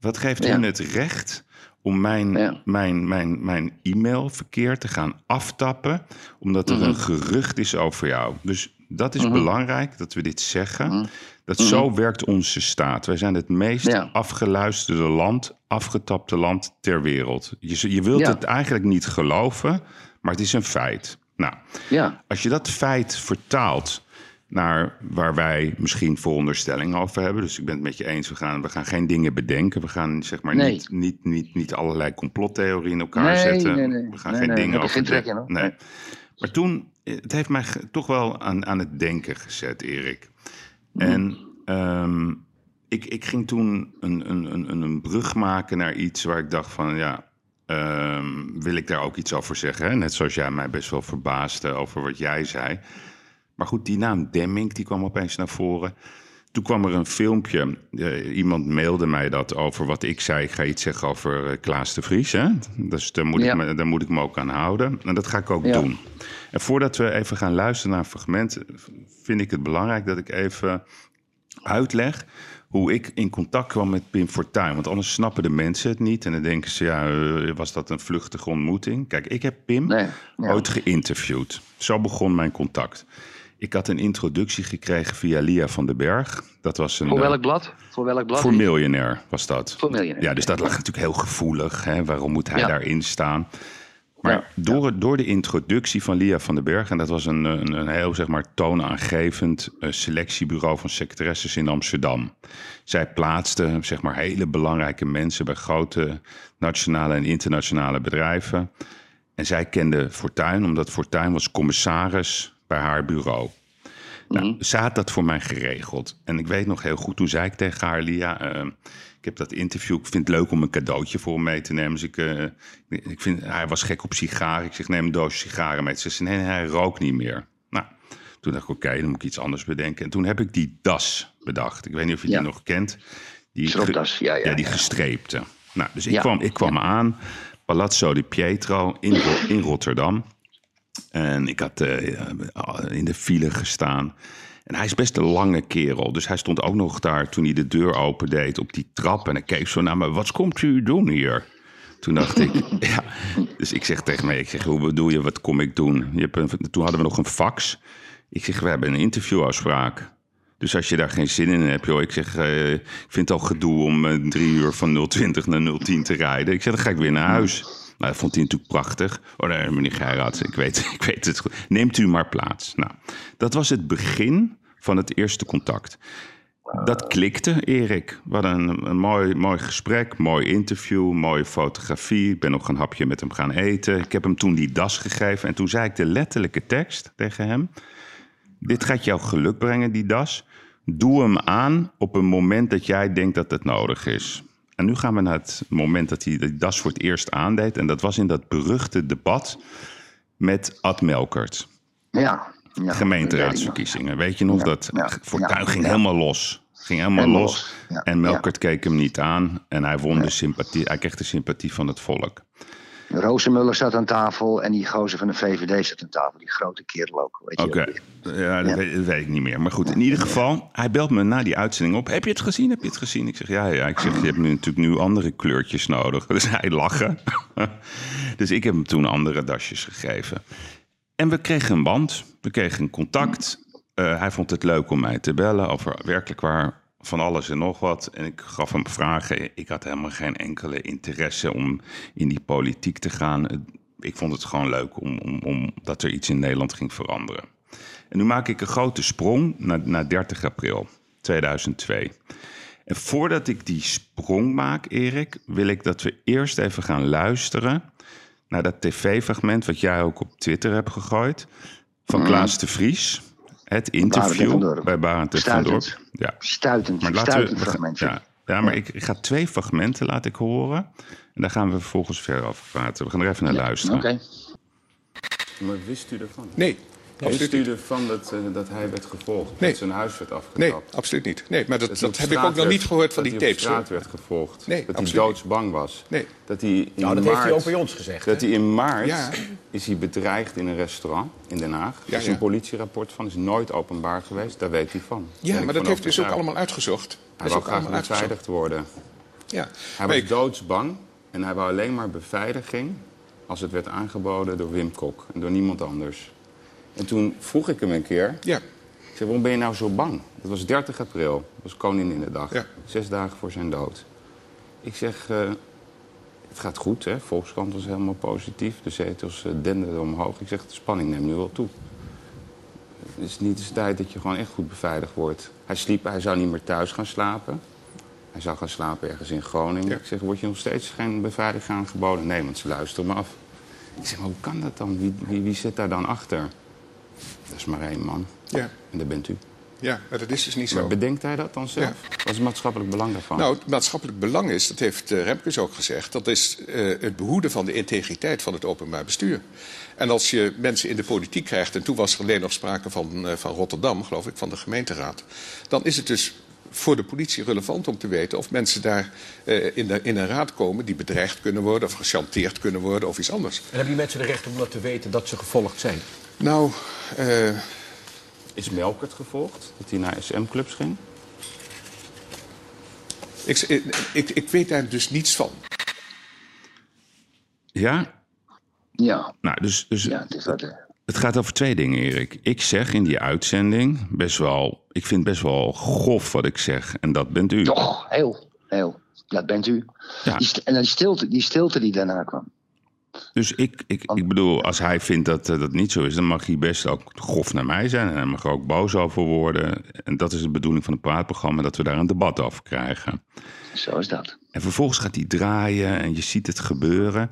Wat geeft ja. u het recht om mijn, ja. mijn, mijn, mijn e-mailverkeer te gaan aftappen, omdat er mm -hmm. een gerucht is over jou. Dus dat is mm -hmm. belangrijk dat we dit zeggen. Mm -hmm. Dat zo werkt onze staat. Wij zijn het meest ja. afgeluisterde land, afgetapte land ter wereld. Je, je wilt ja. het eigenlijk niet geloven, maar het is een feit. Nou, als je dat feit vertaalt naar waar wij misschien veronderstellingen over hebben. Dus ik ben het met je eens, we gaan, we gaan geen dingen bedenken. We gaan zeg maar nee. niet, niet, niet, niet allerlei complottheorieën in elkaar nee, zetten. Nee, nee. We gaan geen dingen over hoor. Nee. Maar toen, het heeft mij toch wel aan, aan het denken gezet, Erik. Mm. En ehm, ik, ik ging toen een, een, een, een brug maken naar iets waar ik dacht van ja. ehm, wil ik daar ook iets over zeggen? Hè? Net zoals jij mij best wel verbaasde over wat jij zei. Maar goed, die naam Demming die kwam opeens naar voren. Toen kwam er een filmpje. eh, iemand mailde mij dat over wat ik zei. Ik ga iets zeggen over eh, Klaas de Vries. Hè? Dus daar moet, Ja. ik me, daar moet ik me ook aan houden. En dat ga ik ook Ja. doen. En voordat we even gaan luisteren naar een fragment... vind ik het belangrijk dat ik even uitleg... hoe ik in contact kwam met Pim Fortuyn. Want anders snappen de mensen het niet. En dan denken ze, ja, eh, was dat een vluchtige ontmoeting? Kijk, ik heb Pim Nee, ja. ooit geïnterviewd. Zo begon mijn contact. Ik had een introductie gekregen via Lia van den Berg. Dat was een. Voor eh, welk blad? Voor welk blad? voor miljonair was dat. Voor miljonair. Ja, dus dat lag natuurlijk heel gevoelig. Hè? Waarom moet hij Ja. daarin staan? Maar Ja, door, door de introductie van Lia van den Berg... en dat was een, een, een heel zeg maar, toonaangevend eh, selectiebureau van secretaresses in Amsterdam. Zij plaatste zeg maar, hele belangrijke mensen... bij grote nationale en internationale bedrijven. En zij kende Fortuyn, omdat Fortuyn was commissaris bij haar bureau. Nou, Mhm. ze had dat voor mij geregeld. En ik weet nog heel goed, toen zei ik tegen haar, Lia... eh, ik heb dat interview, ik vind het leuk om een cadeautje voor hem mee te nemen. Dus ik, eh, ik vind, hij was gek op sigaren. Ik zeg, neem een doosje sigaren mee. Ze zei, nee, hij rookt niet meer. Nou, toen dacht ik, oké, dan moet ik iets anders bedenken. En toen heb ik die das bedacht. Ik weet niet of je Ja. die nog kent. Die Stropdas, ja, ja, ja, die gestreepte. Nou, dus ik kwam, ik kwam aan, Palazzo di Pietro in, in Rotterdam. En ik had eh, in de file gestaan. En hij is best een lange kerel. Dus hij stond ook nog daar toen hij de deur opendeed op die trap. En hij keek zo naar me. Wat komt u doen hier? Toen dacht ik, ja. Dus ik zeg tegen mij, ik zeg, hoe bedoel je, wat kom ik doen? Toen hadden we nog een fax. Ik zeg, we hebben een interviewafspraak. Dus als je daar geen zin in hebt, joh. Ik zeg, eh, ik vind het al gedoe om eh, drie uur van 020 naar 010 te rijden. Ik zeg, dan ga ik weer naar huis. Nou, dat vond hij natuurlijk prachtig. Oh nee, meneer Gerard, ik weet, ik weet het goed. Neemt u maar plaats. Nou, dat was het begin van het eerste contact. Dat klikte, Erik. Hadden een, een mooi, mooi gesprek, mooi interview, mooie fotografie. Ik ben nog een hapje met hem gaan eten. Ik heb hem toen die das gegeven. En toen zei ik de letterlijke tekst tegen hem. Dit gaat jou geluk brengen, die das. Doe hem aan op een moment dat jij denkt dat het nodig is. En nu gaan we naar het moment dat hij die das voor het eerst aandeed. En dat was in dat beruchte debat met Ad Melkert. Ja. ja. Gemeenteraadsverkiezingen. Weet je nog Ja, dat ja, Fortuyn ging helemaal los. Ging helemaal Helemaal los. los, En Melkert keek hem niet aan. En hij won de sympathie. Hij kreeg de sympathie van het volk. Rozenmuller zat aan tafel en die gozer van de VVD zat aan tafel. Die grote kerel ook. Oké, ja, dat, Ja. Weet, dat weet ik niet meer. Maar goed, in ieder geval, hij belt me na die uitzending op. Heb je het gezien? Heb je het gezien? Ik zeg, ja, ja. Ik zeg, je hebt nu natuurlijk nu andere kleurtjes nodig. Dus hij lachen. dus ik heb hem toen andere dasjes gegeven. En we kregen een band. We kregen een contact. Eh, hij vond het leuk om mij te bellen over werkelijk waar van alles en nog wat. En ik gaf hem vragen. Ik had helemaal geen enkele interesse om in die politiek te gaan. Ik vond het gewoon leuk om, om, om dat er iets in Nederland ging veranderen. En nu maak ik een grote sprong naar, naar 30 april 2002. En voordat ik die sprong maak, Erik, wil ik dat we eerst even gaan luisteren naar dat tv-fragment wat jij ook op Twitter hebt gegooid van Klaas de Vries. Het interview bij Barend en van Dorp. Stuitend. Ja, Stuitend, maar laten stuitend we, fragmentje. ja, ja, maar Ik, ik ga twee fragmenten laten ik horen. En daar gaan we vervolgens verder over praten. We gaan er even naar luisteren. Oké. Maar wist u ervan? Nee, absoluut van dat, uh, dat hij werd gevolgd. Nee. Dat zijn huis werd afgetapt. Nee, absoluut niet. Nee, maar dat, dat, heb ik ook nog niet gehoord van die tapes. Dat hij op straat werd gevolgd. Nee, dat hij doodsbang was. Nee. Dat hij in nou, dat maart, heeft hij ook bij ons gezegd. Dat hij in maart ja. is hij bedreigd in een restaurant in Den Haag. Ja, er is een politierapport van, is nooit openbaar geweest. Daar weet hij van. Ja, maar dat heeft dus ook allemaal uitgezocht. Hij wou graag beveiligd worden. Ja. Hij was doodsbang en hij wou alleen maar beveiliging als het werd aangeboden door Wim Kok en door niemand anders. En toen vroeg ik hem een keer. Ja. Ik zei, waarom ben je nou zo bang? Dat was 30 april, dat was Koninginnedag. Ja. Zes dagen voor zijn dood. Ik zeg, uh, het gaat goed, hè? Volkskrant was helemaal positief. De zetels uh, denderden omhoog. Ik zeg, de spanning neemt nu wel toe. Het is niet de tijd dat je gewoon echt goed beveiligd wordt. Hij sliep, hij zou niet meer thuis gaan slapen. Hij zou gaan slapen ergens in Groningen. Ik zeg, word je nog steeds geen beveiliging aangeboden? Nee, want ze luisteren me af. Ik zeg, maar hoe kan dat dan? Wie, wie, wie zit daar dan achter? Dat is maar één man. Ja. En dat bent u. Ja, maar dat is dus niet zo. Maar bedenkt hij dat dan zelf? Wat is het maatschappelijk belang daarvan? Nou, het maatschappelijk belang is, dat heeft Remkes ook gezegd... dat is uh, het behoeden van de integriteit van het openbaar bestuur. En als je mensen in de politiek krijgt... en toen was er alleen nog sprake van, uh, van Rotterdam, geloof ik, van de gemeenteraad... dan is het dus voor de politie relevant om te weten of mensen daar uh, in, de, in, een raad komen die bedreigd kunnen worden of gechanteerd kunnen worden of iets anders. En hebben die mensen de recht om dat te weten dat ze gevolgd zijn? Nou, uh, is Melkert gevolgd? Dat hij naar SM-clubs ging? Ik, ik, ik, weet daar dus niets van. Ja? Ja. Nou, dus, dus ja, het, is wat, het gaat over twee dingen, Erik. Ik zeg in die uitzending best wel... Ik vind best wel grof wat ik zeg. En dat bent u. Toch, heel, heel. Dat bent u. Ja. Die, en die stilte, die stilte die daarna kwam. Dus ik, ik, ik bedoel, als hij vindt dat uh, dat niet zo is, dan mag hij best ook grof naar mij zijn. En hij mag er ook boos over worden. En dat is de bedoeling van het praatprogramma, dat we daar een debat over krijgen. Zo is dat. En vervolgens gaat hij draaien en je ziet het gebeuren.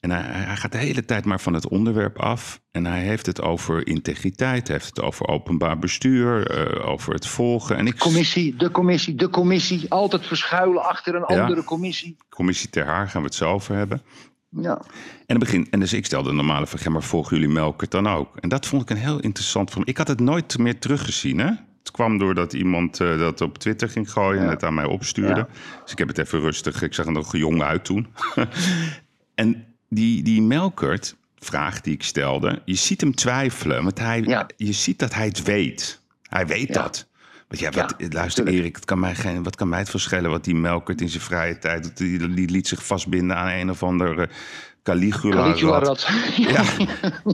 En hij, hij, gaat de hele tijd maar van het onderwerp af. En hij heeft het over integriteit, heeft het over openbaar bestuur, uh, over het volgen. En ik... Commissie, de commissie, de commissie. Altijd verschuilen achter een ja, andere commissie. Commissie Ter Haar gaan we het zo over hebben. Ja. En, begin, en dus ik stelde de normale vraag, maar volgen jullie Melkert dan ook? En dat vond ik een heel interessant van. Ik had het nooit meer teruggezien, hè? Het kwam doordat iemand uh, dat op Twitter ging gooien en het aan mij opstuurde. Ja. Dus ik heb het even rustig. Ik zag er nog jong uit toen. en die, die Melkert, vraag die ik stelde, je ziet hem twijfelen. Want hij, ja. je ziet dat hij het weet. Hij weet dat. Want ja, wat, ja, luister tuurlijk. Erik, het kan mij geen, wat kan mij het verschillen wat die Melkert in zijn vrije tijd... Die, die liet zich vastbinden aan een of andere Caligula. Caligula-rat. Ja,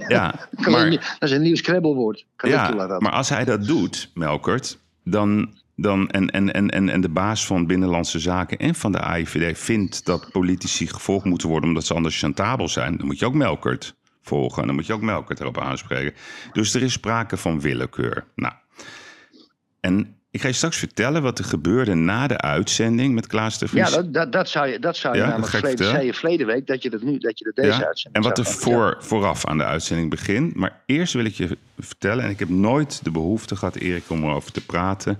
ja maar, dat is een nieuw scrabblewoord. Ja, maar als hij dat doet, Melkert, dan, dan, en, en, en, en, en de baas van Binnenlandse Zaken en van de AIVD vindt dat politici gevolgd moeten worden omdat ze anders chantabel zijn, dan moet je ook Melkert volgen. En dan moet je ook Melkert erop aanspreken. Dus er is sprake van willekeur. Nou, en ik ga je straks vertellen wat er gebeurde na de uitzending met Klaas de Vries. Ja, dat, dat, dat zou je, dat zou je ja, namelijk verleden, zei je verleden week dat je dat nu dat je dat deze ja, uitzending. En wat er voor, vooraf aan de uitzending begint. Maar eerst wil ik je vertellen, en ik heb nooit de behoefte gehad, Erik, om erover te praten.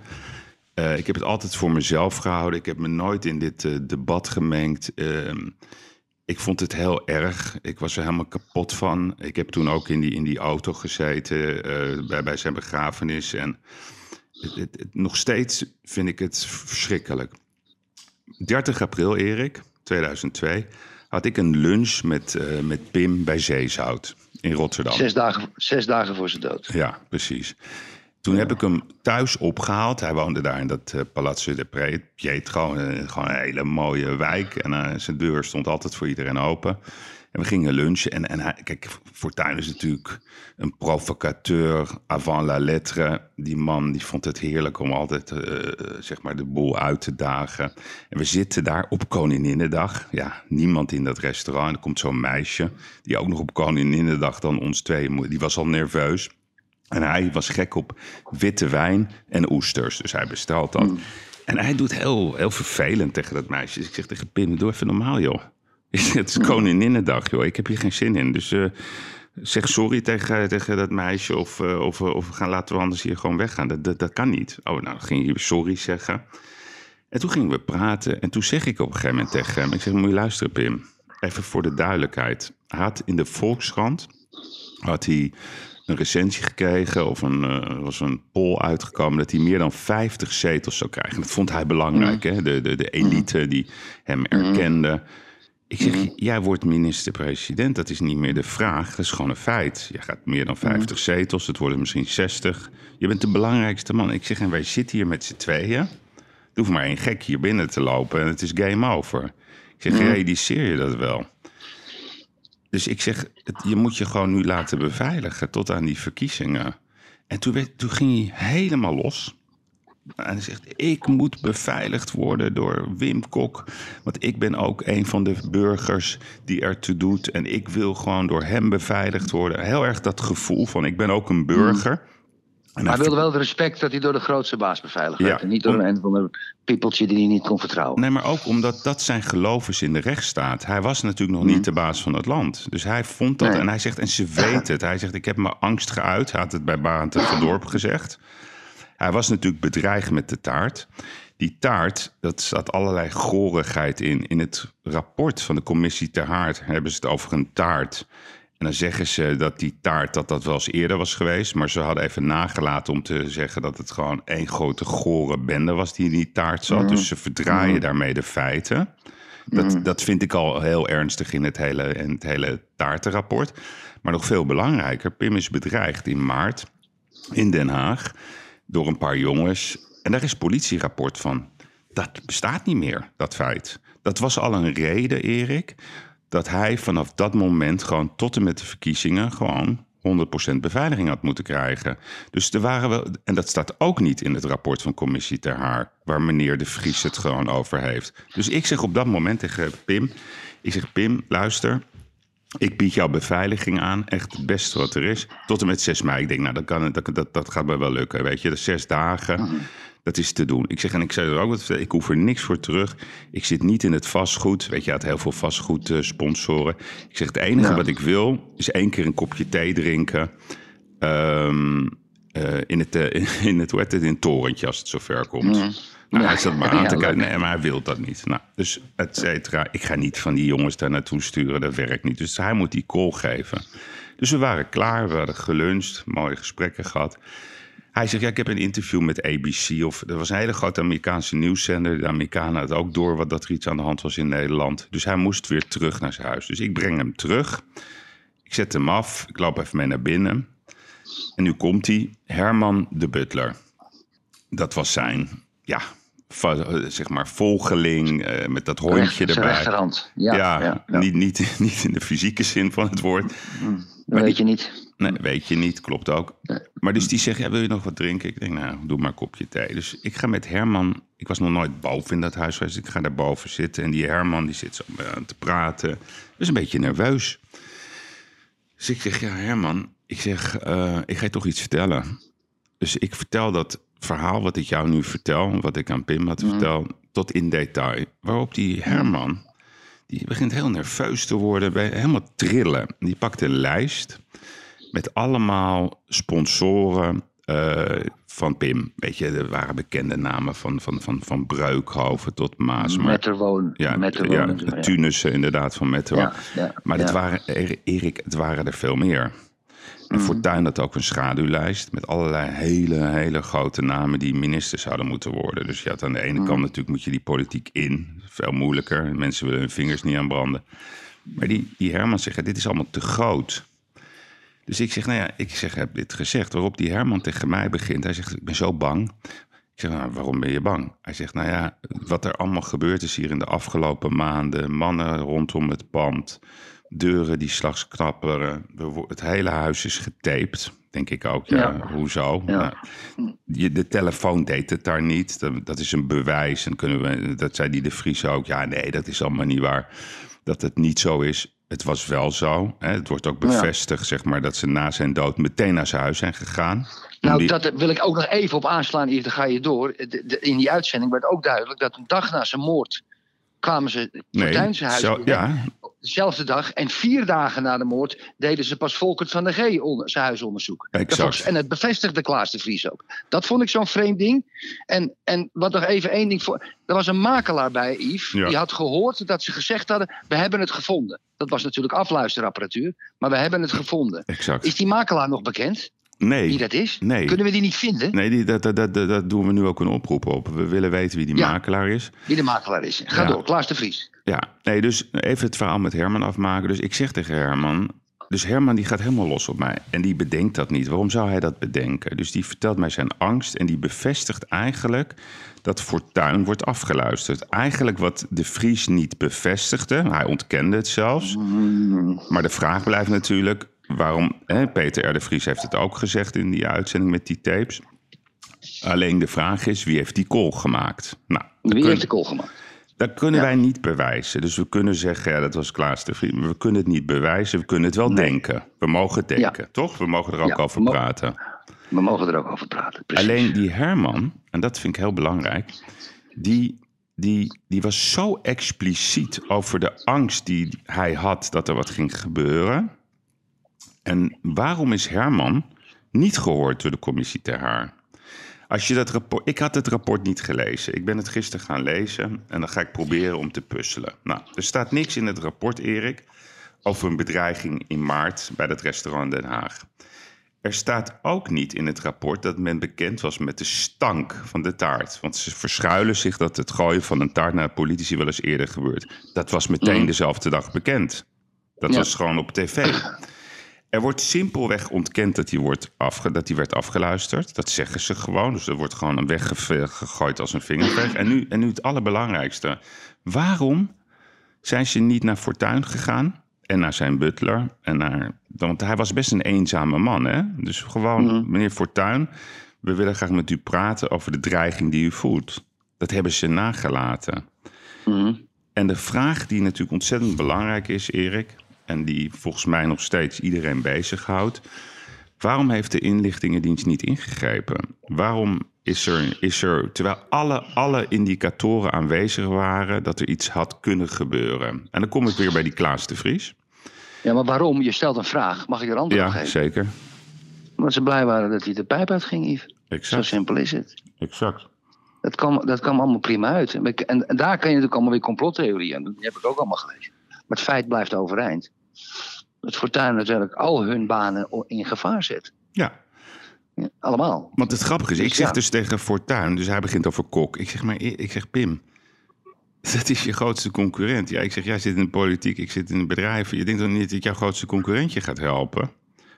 Uh, ik heb het altijd voor mezelf gehouden. Ik heb me nooit in dit uh, debat gemengd. Uh, ik vond het heel erg. Ik was er helemaal kapot van. Ik heb toen ook in die, in die auto gezeten eh, bij, bij zijn begrafenis. En het, nog steeds vind ik het verschrikkelijk. 30 april, Erik, 2002, had ik een lunch met, uh, met Pim bij Zeezout in Rotterdam. Zes dagen, zes dagen voor zijn dood. Ja, precies. Toen heb ik hem thuis opgehaald. Hij woonde daar in dat uh, Palazzo de Pietro. Uh, gewoon een hele mooie wijk. En uh, zijn deur stond altijd voor iedereen open. En we gingen lunchen. En, en hij, kijk, Fortuyn is natuurlijk een provocateur avant la lettre. Die man die vond het heerlijk om altijd uh, zeg maar de boel uit te dagen. En we zitten daar op Koninginnedag. Ja, niemand in dat restaurant. En er komt zo'n meisje die ook nog op Koninginnedag dan ons twee... Die was al nerveus. En hij was gek op witte wijn en oesters. Dus hij bestelt dat. Mm. En hij doet heel, heel vervelend tegen dat meisje. Dus ik zeg tegen Pim, doe even normaal, joh. Het is Koninginnedag, joh. Ik heb hier geen zin in. Dus uh, zeg sorry tegen, tegen dat meisje. Of, uh, of, of gaan, laten we anders hier gewoon weggaan. Dat, dat, dat kan niet. Oh, nou, dan ging je sorry zeggen. En toen gingen we praten. En toen zeg ik op een gegeven moment tegen hem... Ik zeg, moet je luisteren, Pim. Even voor de duidelijkheid. Hij had in de Volkskrant... had hij een recensie gekregen of een, eh, was een poll uitgekomen dat hij meer dan 50 zetels zou krijgen. Dat vond hij belangrijk, hè? De, de, de elite die hem erkende. Ik zeg, jij wordt minister-president, dat is niet meer de vraag, dat is gewoon een feit. Je gaat meer dan 50 zetels, het worden misschien 60. Je bent de belangrijkste man. Ik zeg, en wij zitten hier met z'n tweeën. Hoeft maar één gek hier binnen te lopen en het is game over. Ik zeg, realiseer je dat wel? Dus ik zeg, het- je moet je gewoon nu laten beveiligen tot aan die verkiezingen. En toen, werd, toen ging hij helemaal los. En hij zegt, ik moet beveiligd worden door Wim Kok. Want ik ben ook een van de burgers die ertoe doet. En ik wil gewoon door hem beveiligd worden. Heel erg dat gevoel van, ik ben ook een burger. En Maar hij wilde wel het respect dat hij door de grootste baas beveiligd werd. Ja. En niet door een van de piepeltje die hij niet kon vertrouwen. Nee, maar ook omdat dat zijn geloof is in de rechtsstaat. Hij was natuurlijk nog niet de baas van het land. Dus hij vond dat Nee. en hij zegt, en ze weten het. Hij zegt, ik heb mijn angst geuit. Hij had het bij Barend van Dorp gezegd. Hij was natuurlijk bedreigd met de taart. Die taart, dat staat allerlei gorigheid in. In het rapport van de commissie Ter Haard hebben ze het over een taart. En dan zeggen ze dat die taart dat dat wel eens eerder was geweest. Maar ze hadden even nagelaten om te zeggen dat het gewoon één grote gore bende was die in die taart zat. Dus ze verdraaien daarmee de feiten. Dat, dat vind ik al heel ernstig in het hele, in het hele taartenrapport. Maar nog veel belangrijker, Pim is bedreigd in maart in Den Haag door een paar jongens. En daar is politierapport van. Dat bestaat niet meer, dat feit. Dat was al een reden, Erik, dat hij vanaf dat moment gewoon tot en met de verkiezingen gewoon 100% beveiliging had moeten krijgen. Dus er waren wel, en dat staat ook niet in het rapport van Commissie Ter Haar, waar meneer De Vries het gewoon over heeft. Dus ik zeg op dat moment tegen Pim, ik zeg Pim, luister, ik bied jou beveiliging aan, echt het beste wat er is. Tot en met 6 mei. Ik denk, nou, dat, kan, dat, dat, dat gaat me wel lukken, weet je. Is zes dagen, dat is te doen. Ik zeg, en ik zei er ook wat, ik hoef er niks voor terug. Ik zit niet in het vastgoed. Weet je, had heel veel vastgoed sponsoren. Ik zeg, het enige Ja. wat ik wil, is één keer een kopje thee drinken. Ehm, eh, in, het, eh, in het, hoe heet het, in het torentje, als het zover komt. Nou, hij zat maar aan Ja, te kijken. Nee, maar hij wil dat niet. Nou, dus et cetera. Ik ga niet van die jongens daar naartoe sturen. Dat werkt niet. Dus hij moet die call geven. Dus we waren klaar. We hadden geluncht. Mooie gesprekken gehad. Hij zegt, ja, ik heb een interview met ABC. Of, er was een hele grote Amerikaanse nieuwszender. De Amerikanen hadden ook door wat dat er iets aan de hand was in Nederland. Dus hij moest weer terug naar zijn huis. Dus ik breng hem terug. Ik zet hem af. Ik loop even mee naar binnen. En nu komt hij. Herman de Butler. Dat was zijn, ja, va- zeg maar volgeling eh, met dat hondje Recht- erbij. rechterhand. Ja, Ja, ja, ja. Niet, niet, niet in de fysieke zin van het woord. Dat weet je niet. Nee, weet je niet, klopt ook. Maar dus die zegt, ja, wil je nog wat drinken? Ik denk, nou, doe maar een kopje thee. Dus ik ga met Herman, ik was nog nooit boven in dat huis geweest. Ik ga daar boven zitten en die Herman die zit zo aan te praten. Dus een beetje nerveus. Dus ik zeg, ja Herman, ik zeg, eh, ik ga je toch iets vertellen. Dus ik vertel dat verhaal wat ik jou nu vertel, wat ik aan Pim had verteld, tot in detail. Waarop die Herman, die begint heel nerveus te worden, bij- helemaal trillen. Die pakt een lijst met allemaal sponsoren eh, van Pim. Weet je, er waren bekende namen van, van, van, van Breukhoven tot Maas. Metterwoon. ja, Metterwoon. ja, Tunissen inderdaad van. Ja, ja, maar dat ja. waren, Er- Erik, het waren er veel meer. En Mhm. Fortuyn had ook een schaduwlijst met allerlei hele, hele grote namen die minister zouden moeten worden. Dus je had aan de ene Mhm. kant natuurlijk moet je die politiek in. Veel moeilijker. Mensen willen hun vingers niet aan branden. Maar die, die Herman zegt, dit is allemaal te groot. Dus ik zeg, nou ja, ik zeg, heb dit gezegd. Waarop die Herman tegen mij begint. Hij zegt, ik ben zo bang. Ik zeg, nou, waarom ben je bang? Hij zegt, nou ja, wat er allemaal gebeurd is hier in de afgelopen maanden. Mannen rondom het pand. Deuren die slags knapperen. Er Het hele huis is getaped. Denk ik ook, ja, Ja. hoezo? Ja. Nou, de telefoon deed het daar niet. Dat, is een bewijs. En kunnen we, dat zei die de Vries ook. Ja, nee, dat is allemaal niet waar. Dat het niet zo is. Het was wel zo. Hè. Het wordt ook Ja. bevestigd, zeg maar, dat ze na zijn dood meteen naar zijn huis zijn gegaan. Nou, die- dat wil ik ook nog even op aanslaan, Yves, dan ga je door. De- de- in die uitzending werd ook duidelijk dat een dag na zijn moord kwamen ze Nee, Fortuyn zijn huis zo, ja, dezelfde dag en vier dagen na de moord deden ze pas Volkert van der G zijn huisonderzoek. Exact. En het bevestigde Klaas de Vries ook. Dat vond ik zo'n vreemd ding. En, en wat nog even één ding voor. Er was een makelaar bij Yves. Ja. Die had gehoord dat ze gezegd hadden: we hebben het gevonden. Dat was natuurlijk afluisterapparatuur, maar we hebben het gevonden. Exact. Is die makelaar nog bekend? Nee. Wie dat is? Nee. Kunnen we die niet vinden? Nee, die, dat, dat, dat, dat doen we nu ook een oproep op. We willen weten wie die Ja. makelaar is. Wie de makelaar is. Ga Ja. door, Klaas de Vries. Ja, nee, dus even het verhaal met Herman afmaken. Dus ik zeg tegen Herman. Dus Herman die gaat helemaal los op mij. En die bedenkt dat niet. Waarom zou hij dat bedenken? Dus die vertelt mij zijn angst. En die bevestigt eigenlijk dat Fortuin wordt afgeluisterd. Eigenlijk wat de Vries niet bevestigde. Hij ontkende het zelfs. Maar de vraag blijft natuurlijk. Waarom? Hè, Peter R. de Vries heeft het ook gezegd in die uitzending met die tapes. Alleen de vraag is: wie heeft die call gemaakt? Nou, Wie kun- heeft de call gemaakt? dat kunnen Ja. wij niet bewijzen. Dus we kunnen zeggen, ja, dat was Klaas de Vries. Maar we kunnen het niet bewijzen, we kunnen het wel denken. We mogen het denken, toch? We mogen er ook over praten. We mogen er ook over praten. Precies. Alleen die Herman, en dat vind ik heel belangrijk... die, die, die was zo expliciet over de angst die hij had... dat er wat ging gebeuren. En waarom is Herman niet gehoord door de commissie ter haar? Als je dat rapport, ik had het rapport niet gelezen. Ik ben het gisteren gaan lezen en dan ga ik proberen om te puzzelen. Nou, er staat niks in het rapport, Erik, over een bedreiging in maart bij dat restaurant Den Haag. Er staat ook niet in het rapport dat men bekend was met de stank van de taart. Want ze verschuilen zich dat het gooien van een taart naar politici wel eens eerder gebeurt. Dat was meteen dezelfde dag bekend. Dat Ja. was gewoon op tv. Er wordt simpelweg ontkend dat hij, wordt afge, dat hij werd afgeluisterd. Dat zeggen ze gewoon. Dus er wordt gewoon weggegooid als een vingerveeg. En nu, en nu het allerbelangrijkste. Waarom zijn ze niet naar Fortuin gegaan? En naar zijn butler. En naar, want hij was best een eenzame man. Hè? Dus gewoon, meneer Fortuin, we willen graag met u praten over de dreiging die u voelt. Dat hebben ze nagelaten. Mhm. En de vraag die natuurlijk ontzettend belangrijk is, Erik, en die volgens mij nog steeds iedereen bezighoudt. Waarom heeft de inlichtingendienst niet ingegrepen? Waarom is er, is er terwijl alle, alle indicatoren aanwezig waren dat er iets had kunnen gebeuren? En dan kom ik weer bij die Klaas de Vries. Ja, maar waarom? Je stelt een vraag. Mag ik er antwoord op Ja, geven? zeker. Omdat ze blij waren dat hij de pijp uitging, Yves. Zo Exact. simpel is het. exact. Dat kwam, dat kwam allemaal prima uit. En, en, en daar kan je natuurlijk allemaal weer complottheorieën. Die heb ik ook allemaal gelezen. Maar het feit blijft overeind. Dat Fortuyn natuurlijk al hun banen in gevaar zet. Ja, Ja, allemaal. want het grappige is, ik Dus zeg ja. dus tegen Fortuin, dus hij begint over Kok. Ik zeg maar, ik zeg Pim, dat is je grootste concurrent. Ja, ik zeg, jij zit in de politiek, ik zit in het bedrijf. Je denkt dan niet dat jouw grootste concurrentje gaat helpen?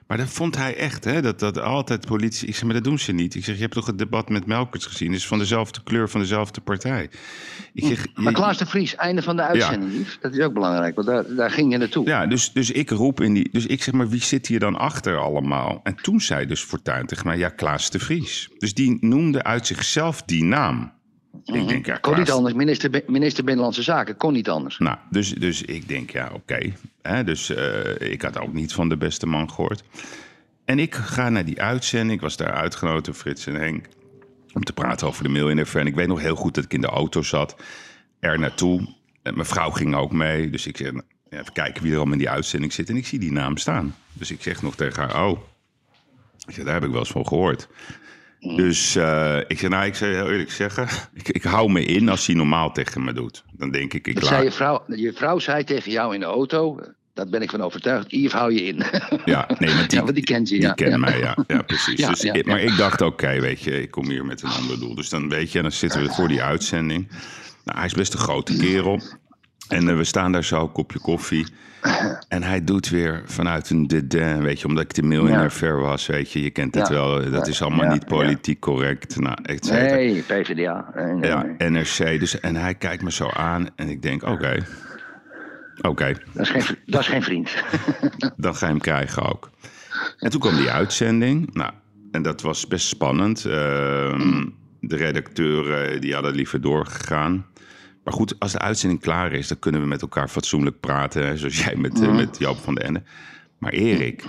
Maar dat vond hij echt, hè? Dat, dat altijd politici... Ik zeg, maar dat doen ze niet. Ik zeg, je hebt toch het debat met Melkers gezien? Is van dezelfde kleur, van dezelfde partij. Ik zeg, Maar je- Klaas de Vries, einde van de uitzending. Dat is ook belangrijk, want daar, daar ging je naartoe. Ja, dus, dus ik roep in die. Dus ik zeg maar, wie zit hier dan achter allemaal? En toen zei dus Fortuyn tegen mij, ja, Klaas de Vries. Dus die noemde uit zichzelf die naam. Ik denk, ja, kon niet anders. Minister, minister Binnenlandse Zaken kon niet anders. Nou, dus, dus ik denk, ja, oké. Dus eh, ik had ook niet van de beste man gehoord. En ik ga naar die uitzending. Ik was daar uitgenodigd door Frits en Henk. Om te praten over de Millionaire En ik weet nog heel goed dat ik in de auto zat. Er naartoe. En mijn vrouw ging ook mee. Dus ik zeg, even kijken wie er allemaal in die uitzending zit. En ik zie die naam staan. Dus ik zeg nog tegen haar, oh. Ik zeg, daar heb ik wel eens van gehoord. Dus eh, ik zeg, nou, ik zou heel eerlijk zeggen... Ik, ik hou me in als hij normaal tegen me doet. Dan denk ik, ik Dat laat... zei je, vrouw, je vrouw zei tegen jou in de auto, daar ben ik van overtuigd, Yves, hou je in. Ja, nee, maar die, Ja, want die kent je, Die ja. kent Ja. mij, ja. Ja, precies. Dus, ik- Maar ik dacht, oké, weet je, ik kom hier met een ander doel. Dus dan weet je, dan zitten we voor die uitzending. Nou, hij is best een grote kerel. En eh, we staan daar zo, kopje koffie. En hij doet weer vanuit een dédain, weet je, omdat ik de miljonair Ja. ver was, weet je. Je kent het Ja. wel, eh, dat is allemaal Ja, niet politiek correct. Nou, et cetera. Nee, PvdA. Nee, nee, Ja, nee. NRC. Dus, en hij kijkt me zo aan en ik denk, oké, oké. Dat, is geen, vri- dat is geen vriend. dan ga je hem krijgen ook. En toen kwam die uitzending. Nou, en dat was best spannend. Ehm, de redacteuren die hadden liever doorgegaan. Maar goed, als de uitzending klaar is, dan kunnen we met elkaar fatsoenlijk praten. Zoals jij met, eh, met Joop van den Ende. Maar Erik,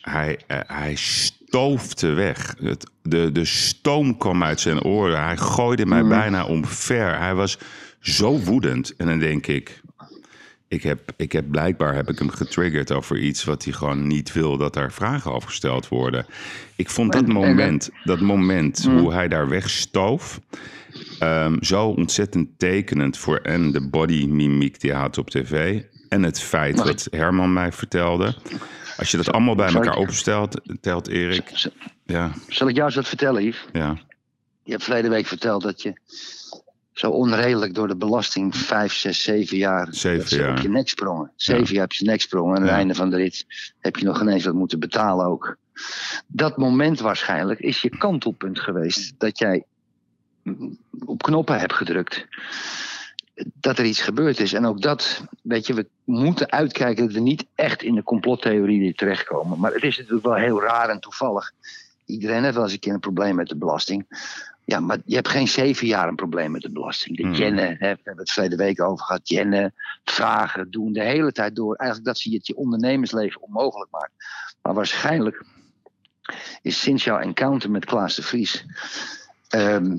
hij, eh, hij stoofde weg. Het, de, de stoom kwam uit zijn oren. Hij gooide mij bijna omver. Hij was zo woedend. En dan denk ik, ik heb, ik heb blijkbaar heb ik hem getriggerd over iets wat hij gewoon niet wil dat daar vragen over gesteld worden. Ik vond dat En- en dat- moment, dat moment hoe hij daar wegstoof, ehm, zo ontzettend tekenend voor en de body mimiek die hij had op tv en het feit wat Herman mij vertelde. Als je dat allemaal bij elkaar opstelt, telt Erik. Ja, Zal ik jou eens wat vertellen, Yves? ja. Je hebt verleden week verteld dat je zo onredelijk door de belasting vijf, zes, zeven jaar, Zeven jaar. op je nek sprongen. Zeven jaar op je nek sprongen. En aan het einde van de rit heb je nog ineens wat moeten betalen ook. Dat moment waarschijnlijk is je kantelpunt geweest. Dat jij op knoppen hebt gedrukt. Dat er iets gebeurd is. En ook dat, weet je, we moeten uitkijken dat we niet echt in de complottheorie terechtkomen. Maar het is natuurlijk wel heel raar en toevallig. Iedereen heeft wel eens een keer een probleem met de belasting. Ja, maar je hebt geen zeven jaar een probleem met de belasting. De Hmm. jennen, hè, we hebben het verleden week over gehad. Jennen, vragen, doen de hele tijd door. Eigenlijk dat zie je het je ondernemersleven onmogelijk maakt. Maar waarschijnlijk is sinds jouw encounter met Klaas de Vries... ehm,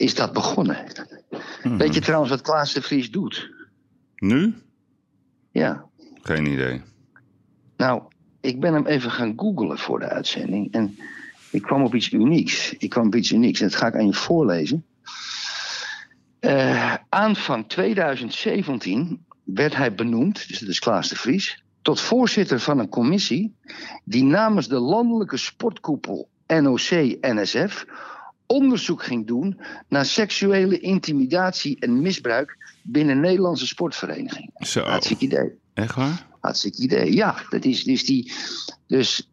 is dat begonnen. Mhm. Weet je trouwens wat Klaas de Vries doet? Nu? Ja. Geen idee. Nou, ik ben hem even gaan googlen voor de uitzending. En ik kwam op iets unieks. Ik kwam op iets unieks. En dat ga ik aan je voorlezen. Eh, aanvang 2017 werd hij benoemd, dus dat is Klaas de Vries, tot voorzitter van een commissie die namens de landelijke sportkoepel NOC-NSF onderzoek ging doen naar seksuele intimidatie en misbruik binnen Nederlandse sportverenigingen. Zo, Hartstikke idee. echt waar? Hartstikke idee. Ja, dat is dus die. Dus,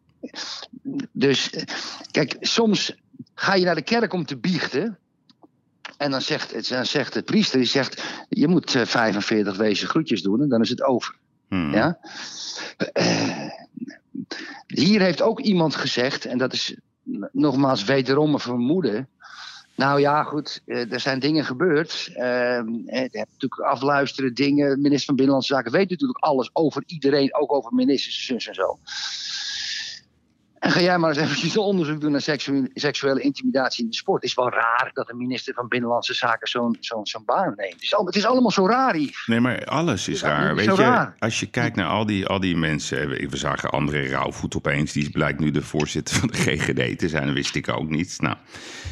dus eh, kijk, soms ga je naar de kerk om te biechten. En dan zegt, het- dan zegt de priester, die zegt, je moet eh, 45 wezen groetjes doen en dan is het over. Hmm. Ja? Eh, hier heeft ook iemand gezegd, en dat is nogmaals wederom een vermoeden. Nou ja, goed, eh, er zijn dingen gebeurd. Hebt natuurlijk afluisteren dingen. Minister van Binnenlandse Zaken weet natuurlijk alles over iedereen, ook over ministers, en zo. En ga jij maar eens eventjes een onderzoek doen naar seksu- seksuele intimidatie in de sport. Het is wel raar dat een minister van Binnenlandse Zaken zo'n zo'n zo'n baan neemt. Het is, allemaal, het is allemaal zo raar. Nee, maar alles is raar. Weet je, raar. als je kijkt naar al die, al die mensen. We we zagen André Rauwvoet opeens. Die blijkt nu de voorzitter van de GGD te zijn. Dat wist ik ook niet. Nou,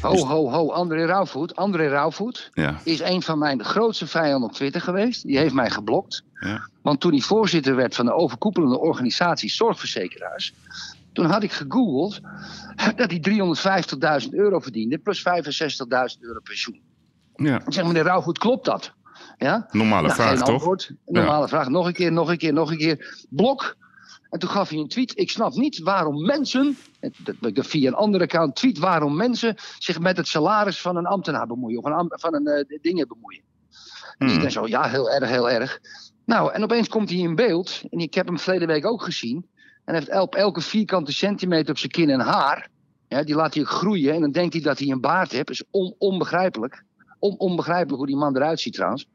Ho, Dus- ho, ho, André Rauwvoet. André Rauwvoet ja. is een van mijn grootste vijanden op Twitter geweest. Die heeft mij geblokt. ja. Want toen hij voorzitter werd van de overkoepelende organisatie Zorgverzekeraars. Toen had ik gegoogeld dat hij 350.000 euro verdiende. plus 65.000 euro pensioen. ja. Ik zeg, meneer Rauwvoet, klopt dat? Ja? Normale Nou, vraag, toch? Normale vraag. Nog een keer, nog een keer, nog een keer. Blok. En toen gaf hij een tweet. Ik snap niet waarom mensen, dat ik via een andere account tweet, waarom mensen zich met het salaris van een ambtenaar bemoeien. Of een, van een eh, dingen bemoeien. En Hmm. iedereen zo, ja, heel erg, heel erg. Nou, en opeens komt hij in beeld. En ik heb hem verleden week ook gezien. En heeft op elke vierkante centimeter op zijn kin een haar. Ja, die laat hij groeien. En dan denkt hij dat hij een baard heeft. Dat is on- onbegrijpelijk. On- onbegrijpelijk hoe die man eruit ziet trouwens.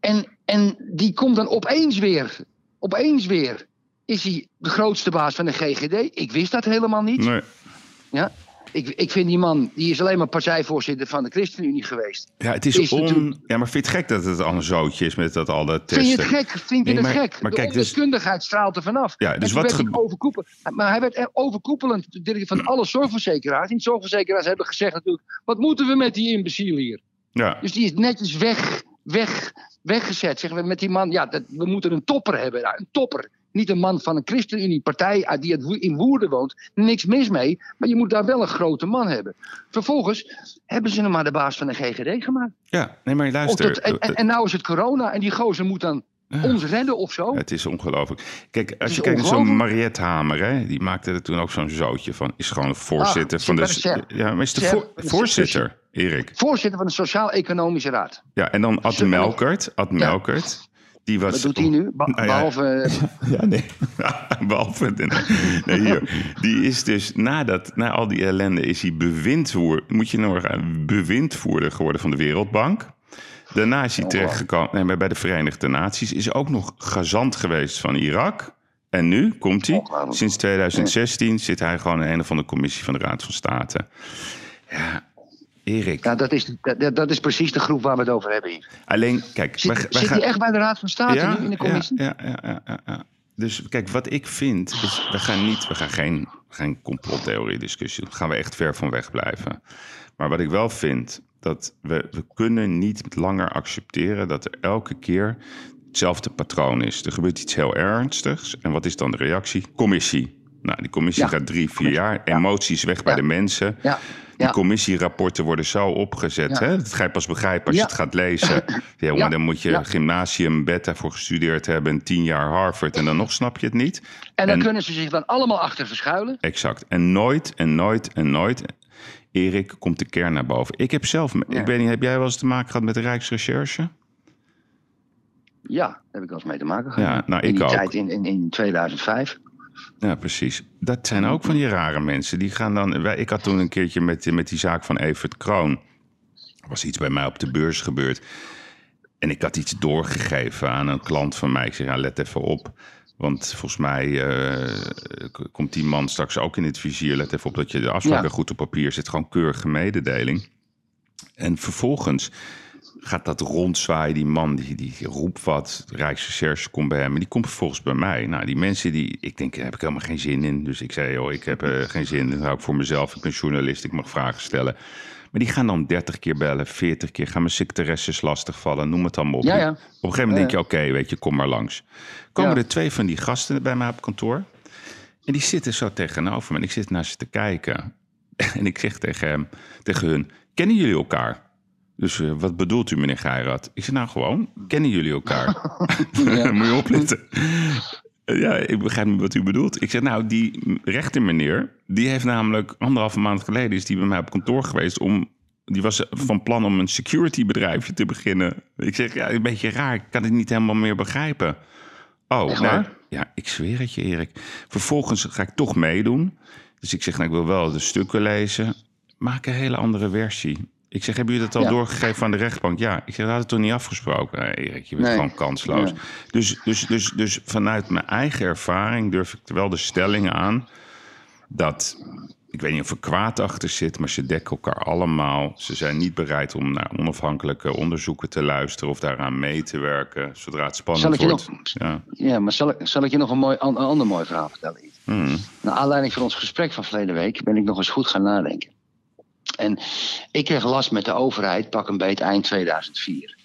En, en die komt dan opeens weer. Opeens weer. Is hij de grootste baas van de GGD? Ik wist dat helemaal niet. Nee. Ja? Ik, ik vind die man, die is alleen maar partijvoorzitter van de ChristenUnie geweest. Ja, het is, Is on... natuurlijk- Ja, maar vind je het gek dat het al een zootje is met dat al dat testen? Vind je het gek? Vind je Nee, het maar- gek? maar de kijk, dus- ondeskundigheid straalt er vanaf. Ja, dus wat ge-. Maar hij werd er overkoepelend van alle zorgverzekeraars. En de zorgverzekeraars hebben gezegd natuurlijk... wat moeten we met die imbeciel hier? Ja, Dus die is netjes weg, weg, weggezet. Zeggen we met die man, ja, dat, we moeten een topper hebben. Nou, een topper. Niet een man van een ChristenUnie-partij uit die in Woerden woont. Niks mis mee, maar je moet daar wel een grote man hebben. Vervolgens hebben ze hem maar de baas van de GGD gemaakt. ja. nee, maar luister. dat, en, en, en nou is het corona en die gozer moet dan ons redden of zo. Het is ongelooflijk. Kijk, als je kijkt naar zo'n. Mariette Hamer, hè, die maakte er toen ook zo'n zootje van. Is gewoon de voorzitter Ah, van de. Ja, maar is de voor- voorzitter, Erik. Voorzitter van de Sociaal-Economische Raad. Ja, en dan Ad. Melkert. Ad Melkert. Die was. Wat doet hij nu? Be- Nou ja, Behalve. Ja, nee. Behalve. Nee, hier. Die is dus nadat, na al die ellende, is hij bewindvoer, moet je nog bewindvoerder geworden van de Wereldbank. Daarna is hij terechtgekomen nee, maar bij de Verenigde Naties. Is ook nog gezant geweest van Irak. En nu komt hij. Ongelooflijk. Sinds 2016 zit hij gewoon in een of andere commissie van de Raad van State. Ja, Erik, Ja, dat is, dat, dat is precies de groep waar we het over hebben hier. alleen, kijk... Zit, wij- wij zit gaan- hij echt bij de Raad van State nu in de commissie? Ja, ja, ja, ja, ja. Dus kijk, wat ik vind is, we gaan niet, we gaan geen, geen complottheorie discussie. Daar gaan we echt ver van weg blijven. Maar wat ik wel vind, dat we, we kunnen niet langer accepteren dat er elke keer hetzelfde patroon is. Er gebeurt iets heel ernstigs. En wat is dan de reactie? Commissie. Nou, die commissie Ja. gaat drie, vier jaar. Emoties weg bij de mensen. Ja, Die ja. commissierapporten worden zo opgezet. Ja. Hè? Dat ga je pas begrijpen als je het gaat lezen. Ja, jongen, dan moet je gymnasium, beta voor gestudeerd hebben... en tien jaar Harvard en dan nog snap je het niet. En dan En- kunnen ze zich dan allemaal achter verschuilen. Exact. En nooit en nooit en nooit... Erik, komt de kern naar boven. Ik heb zelf... Ik weet niet, heb jij wel eens te maken gehad met de Rijksrecherche? Ja, daar heb ik wel eens mee te maken gehad. Ja, nou, in ik die ook. tijd in, in, in 2005. Ja, precies. Dat zijn ook van die rare mensen. Die gaan dan. wij- Ik had toen een keertje met, met die zaak van Evert Kroon. Er was iets bij mij op de beurs gebeurd. En ik had iets doorgegeven aan een klant van mij. Ik zeg, ja, let even op. Want volgens mij eh, komt die man straks ook in het vizier. Let even op dat je de afspraken Ja. goed op papier zet. Gewoon keurige mededeling. En vervolgens gaat dat rondzwaaien. Die man die, die roept wat. De Rijksrecherche komt bij hem. En die komt vervolgens bij mij. Nou, die mensen die... Ik denk, daar heb ik helemaal geen zin in. Dus ik zei, joh, ik heb eh, geen zin. Dat hou ik voor mezelf. Ik ben journalist. Ik mag vragen stellen. Maar die gaan dan 30 keer bellen, 40 keer. Gaan mijn secretaresses lastigvallen. Noem het allemaal op. Ja, ja. Op een gegeven moment denk je, oké, weet je, kom maar langs. Komen Ja. er twee van die gasten bij mij op kantoor. En die zitten zo tegenover me. En ik zit naar ze te kijken. En ik zeg tegen hem, tegen hun, kennen jullie elkaar? Dus eh, wat bedoelt u, meneer Geirat? Ik zeg, nou gewoon, kennen jullie elkaar? Moet je opletten. Eh, Ja, ik begrijp niet wat u bedoelt. Ik zeg, nou, die rechter meneer, die heeft namelijk anderhalve maand geleden is die bij mij op kantoor geweest om. Die was van plan om een security bedrijfje te beginnen. Ik zeg, ja, een beetje raar. Ik kan het niet helemaal meer begrijpen. Oh, waar? Ja, ik zweer het je, Erik. Vervolgens ga ik toch meedoen. Dus ik zeg, nou, ik wil wel de stukken lezen. Maak een hele andere versie. Ik zeg, hebben jullie dat al Ja. doorgegeven aan de rechtbank? Ja. Ik zeg, dat had het toch niet afgesproken? Nee, Erik, je bent Nee. gewoon kansloos. Dus, dus, dus, dus vanuit mijn eigen ervaring durf ik er wel de stelling aan... dat, ik weet niet of er kwaad achter zit... maar ze dekken elkaar allemaal. Ze zijn niet bereid om naar onafhankelijke onderzoeken te luisteren... of daaraan mee te werken, zodra het Zal spannend wordt. nog- Ja. Ja, maar zal ik, zal ik je nog een, mooi, een ander mooi verhaal vertellen? Hmm. Naar aanleiding van ons gesprek van verleden week ben ik nog eens goed gaan nadenken. En ik kreeg last met de overheid, pak een beet, eind 2004.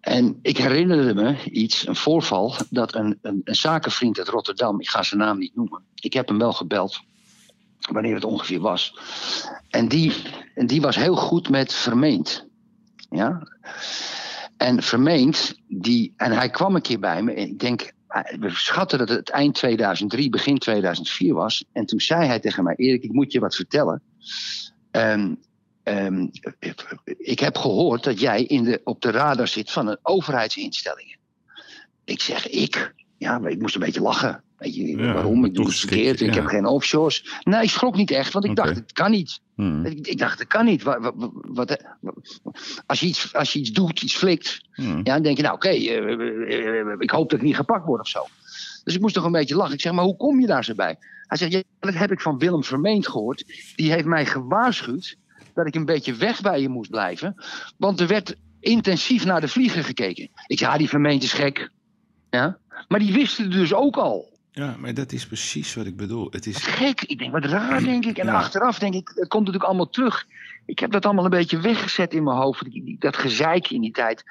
En ik herinnerde me iets, een voorval, dat een, een, een zakenvriend uit Rotterdam, ik ga zijn naam niet noemen, ik heb hem wel gebeld, wanneer het ongeveer was. En die, en die was heel goed met vermeend. Ja? En vermeend, die, en hij kwam een keer bij me, ik denk, eh, we schatten dat het eind 2003, begin 2004 was. En toen zei hij tegen mij, Erik, ik moet je wat vertellen. Ehm, ehm, ik heb gehoord dat jij in de, op de radar zit van een overheidsinstellingen. Ik zeg, ik? Ja, maar ik moest een beetje lachen. Weet je, Ja, waarom? Ik doe het verkeerd. Ik heb geen offshores. Nee, ik schrok niet echt, want ik dacht, het kan niet. Hmm. Ik, ik dacht, dat kan niet. Wat, wat, wat- als, je iets, als je iets doet, iets flikt, Hmm. ja, dan denk je, nou oké, eh, eh, eh, ik hoop dat ik niet gepakt word of zo. Dus ik moest toch een beetje lachen. Ik zeg, maar hoe kom je daar zo bij? Hij zegt, ja, dat heb ik van Willem Vermeend gehoord. Die heeft mij gewaarschuwd dat ik een beetje weg bij je moest blijven. Want er werd intensief naar de vlieger gekeken. Ik zei, ja, die Vermeend is gek. Ja? Maar die wisten het dus ook al. Ja, maar dat is precies wat ik bedoel. Het is... gek. Ik denk, wat raar, denk ik. En Ja. achteraf denk ik, het komt natuurlijk allemaal terug. Ik heb dat allemaal een beetje weggezet in mijn hoofd. Dat gezeik in die tijd.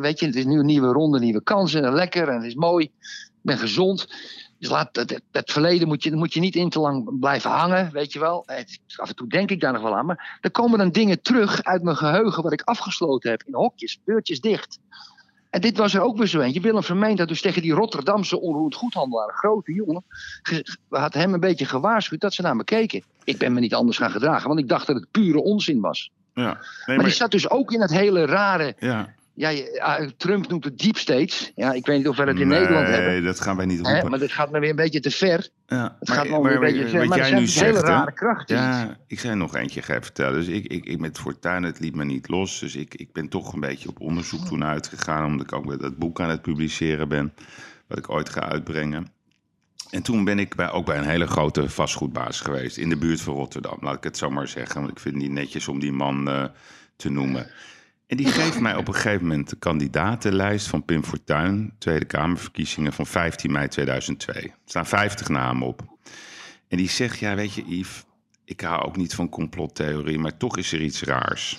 Weet je, het is nu een nieuwe ronde, nieuwe kansen. En lekker en het is mooi. Ik ben gezond. Dus laat het, verleden moet je, moet je niet in te lang blijven hangen, weet je wel. Het- af en toe denk ik daar nog wel aan. Maar er komen dan dingen terug uit mijn geheugen wat ik afgesloten heb. In hokjes, deurtjes dicht. En dit was er ook weer zo eentje. Willem Vermeend had dus tegen die Rotterdamse onroerend goedhandelaar, een grote jongen, ge- had hem een beetje gewaarschuwd dat ze naar me keken. Ik ben me niet anders gaan gedragen, want ik dacht dat het pure onzin was. Ja. Nee, Maar, maar... die zat dus ook in het hele rare. Ja. Ja, Trump noemt het deep states. Ja, ik weet niet of we dat in nee, Nederland hebben. dat gaan wij niet Hè, roepen. maar dat gaat me weer een beetje te ver. ja. Het gaat me weer een beetje te ver. Maar jij nu dus hele zegt, hè? rare krachten. Ja, ik zei nog eentje ga vertellen. Dus ik, ik, ik met Fortuin, het liet me niet los. Dus ik, ik ben toch een beetje op onderzoek toen uitgegaan. Omdat ik ook met dat boek aan het publiceren ben. Wat ik ooit ga uitbrengen. En toen ben ik bij, ook bij een hele grote vastgoedbaas geweest in de buurt van Rotterdam. Laat ik het zo maar zeggen, want ik vind het niet netjes om die man eh, te noemen. En die geeft mij op een gegeven moment de kandidatenlijst van Pim Fortuyn, Tweede Kamerverkiezingen van 15 mei 2002. Er staan 50 namen op. En die zegt, ja weet je Yves, ik hou ook niet van complottheorie, maar toch is er iets raars.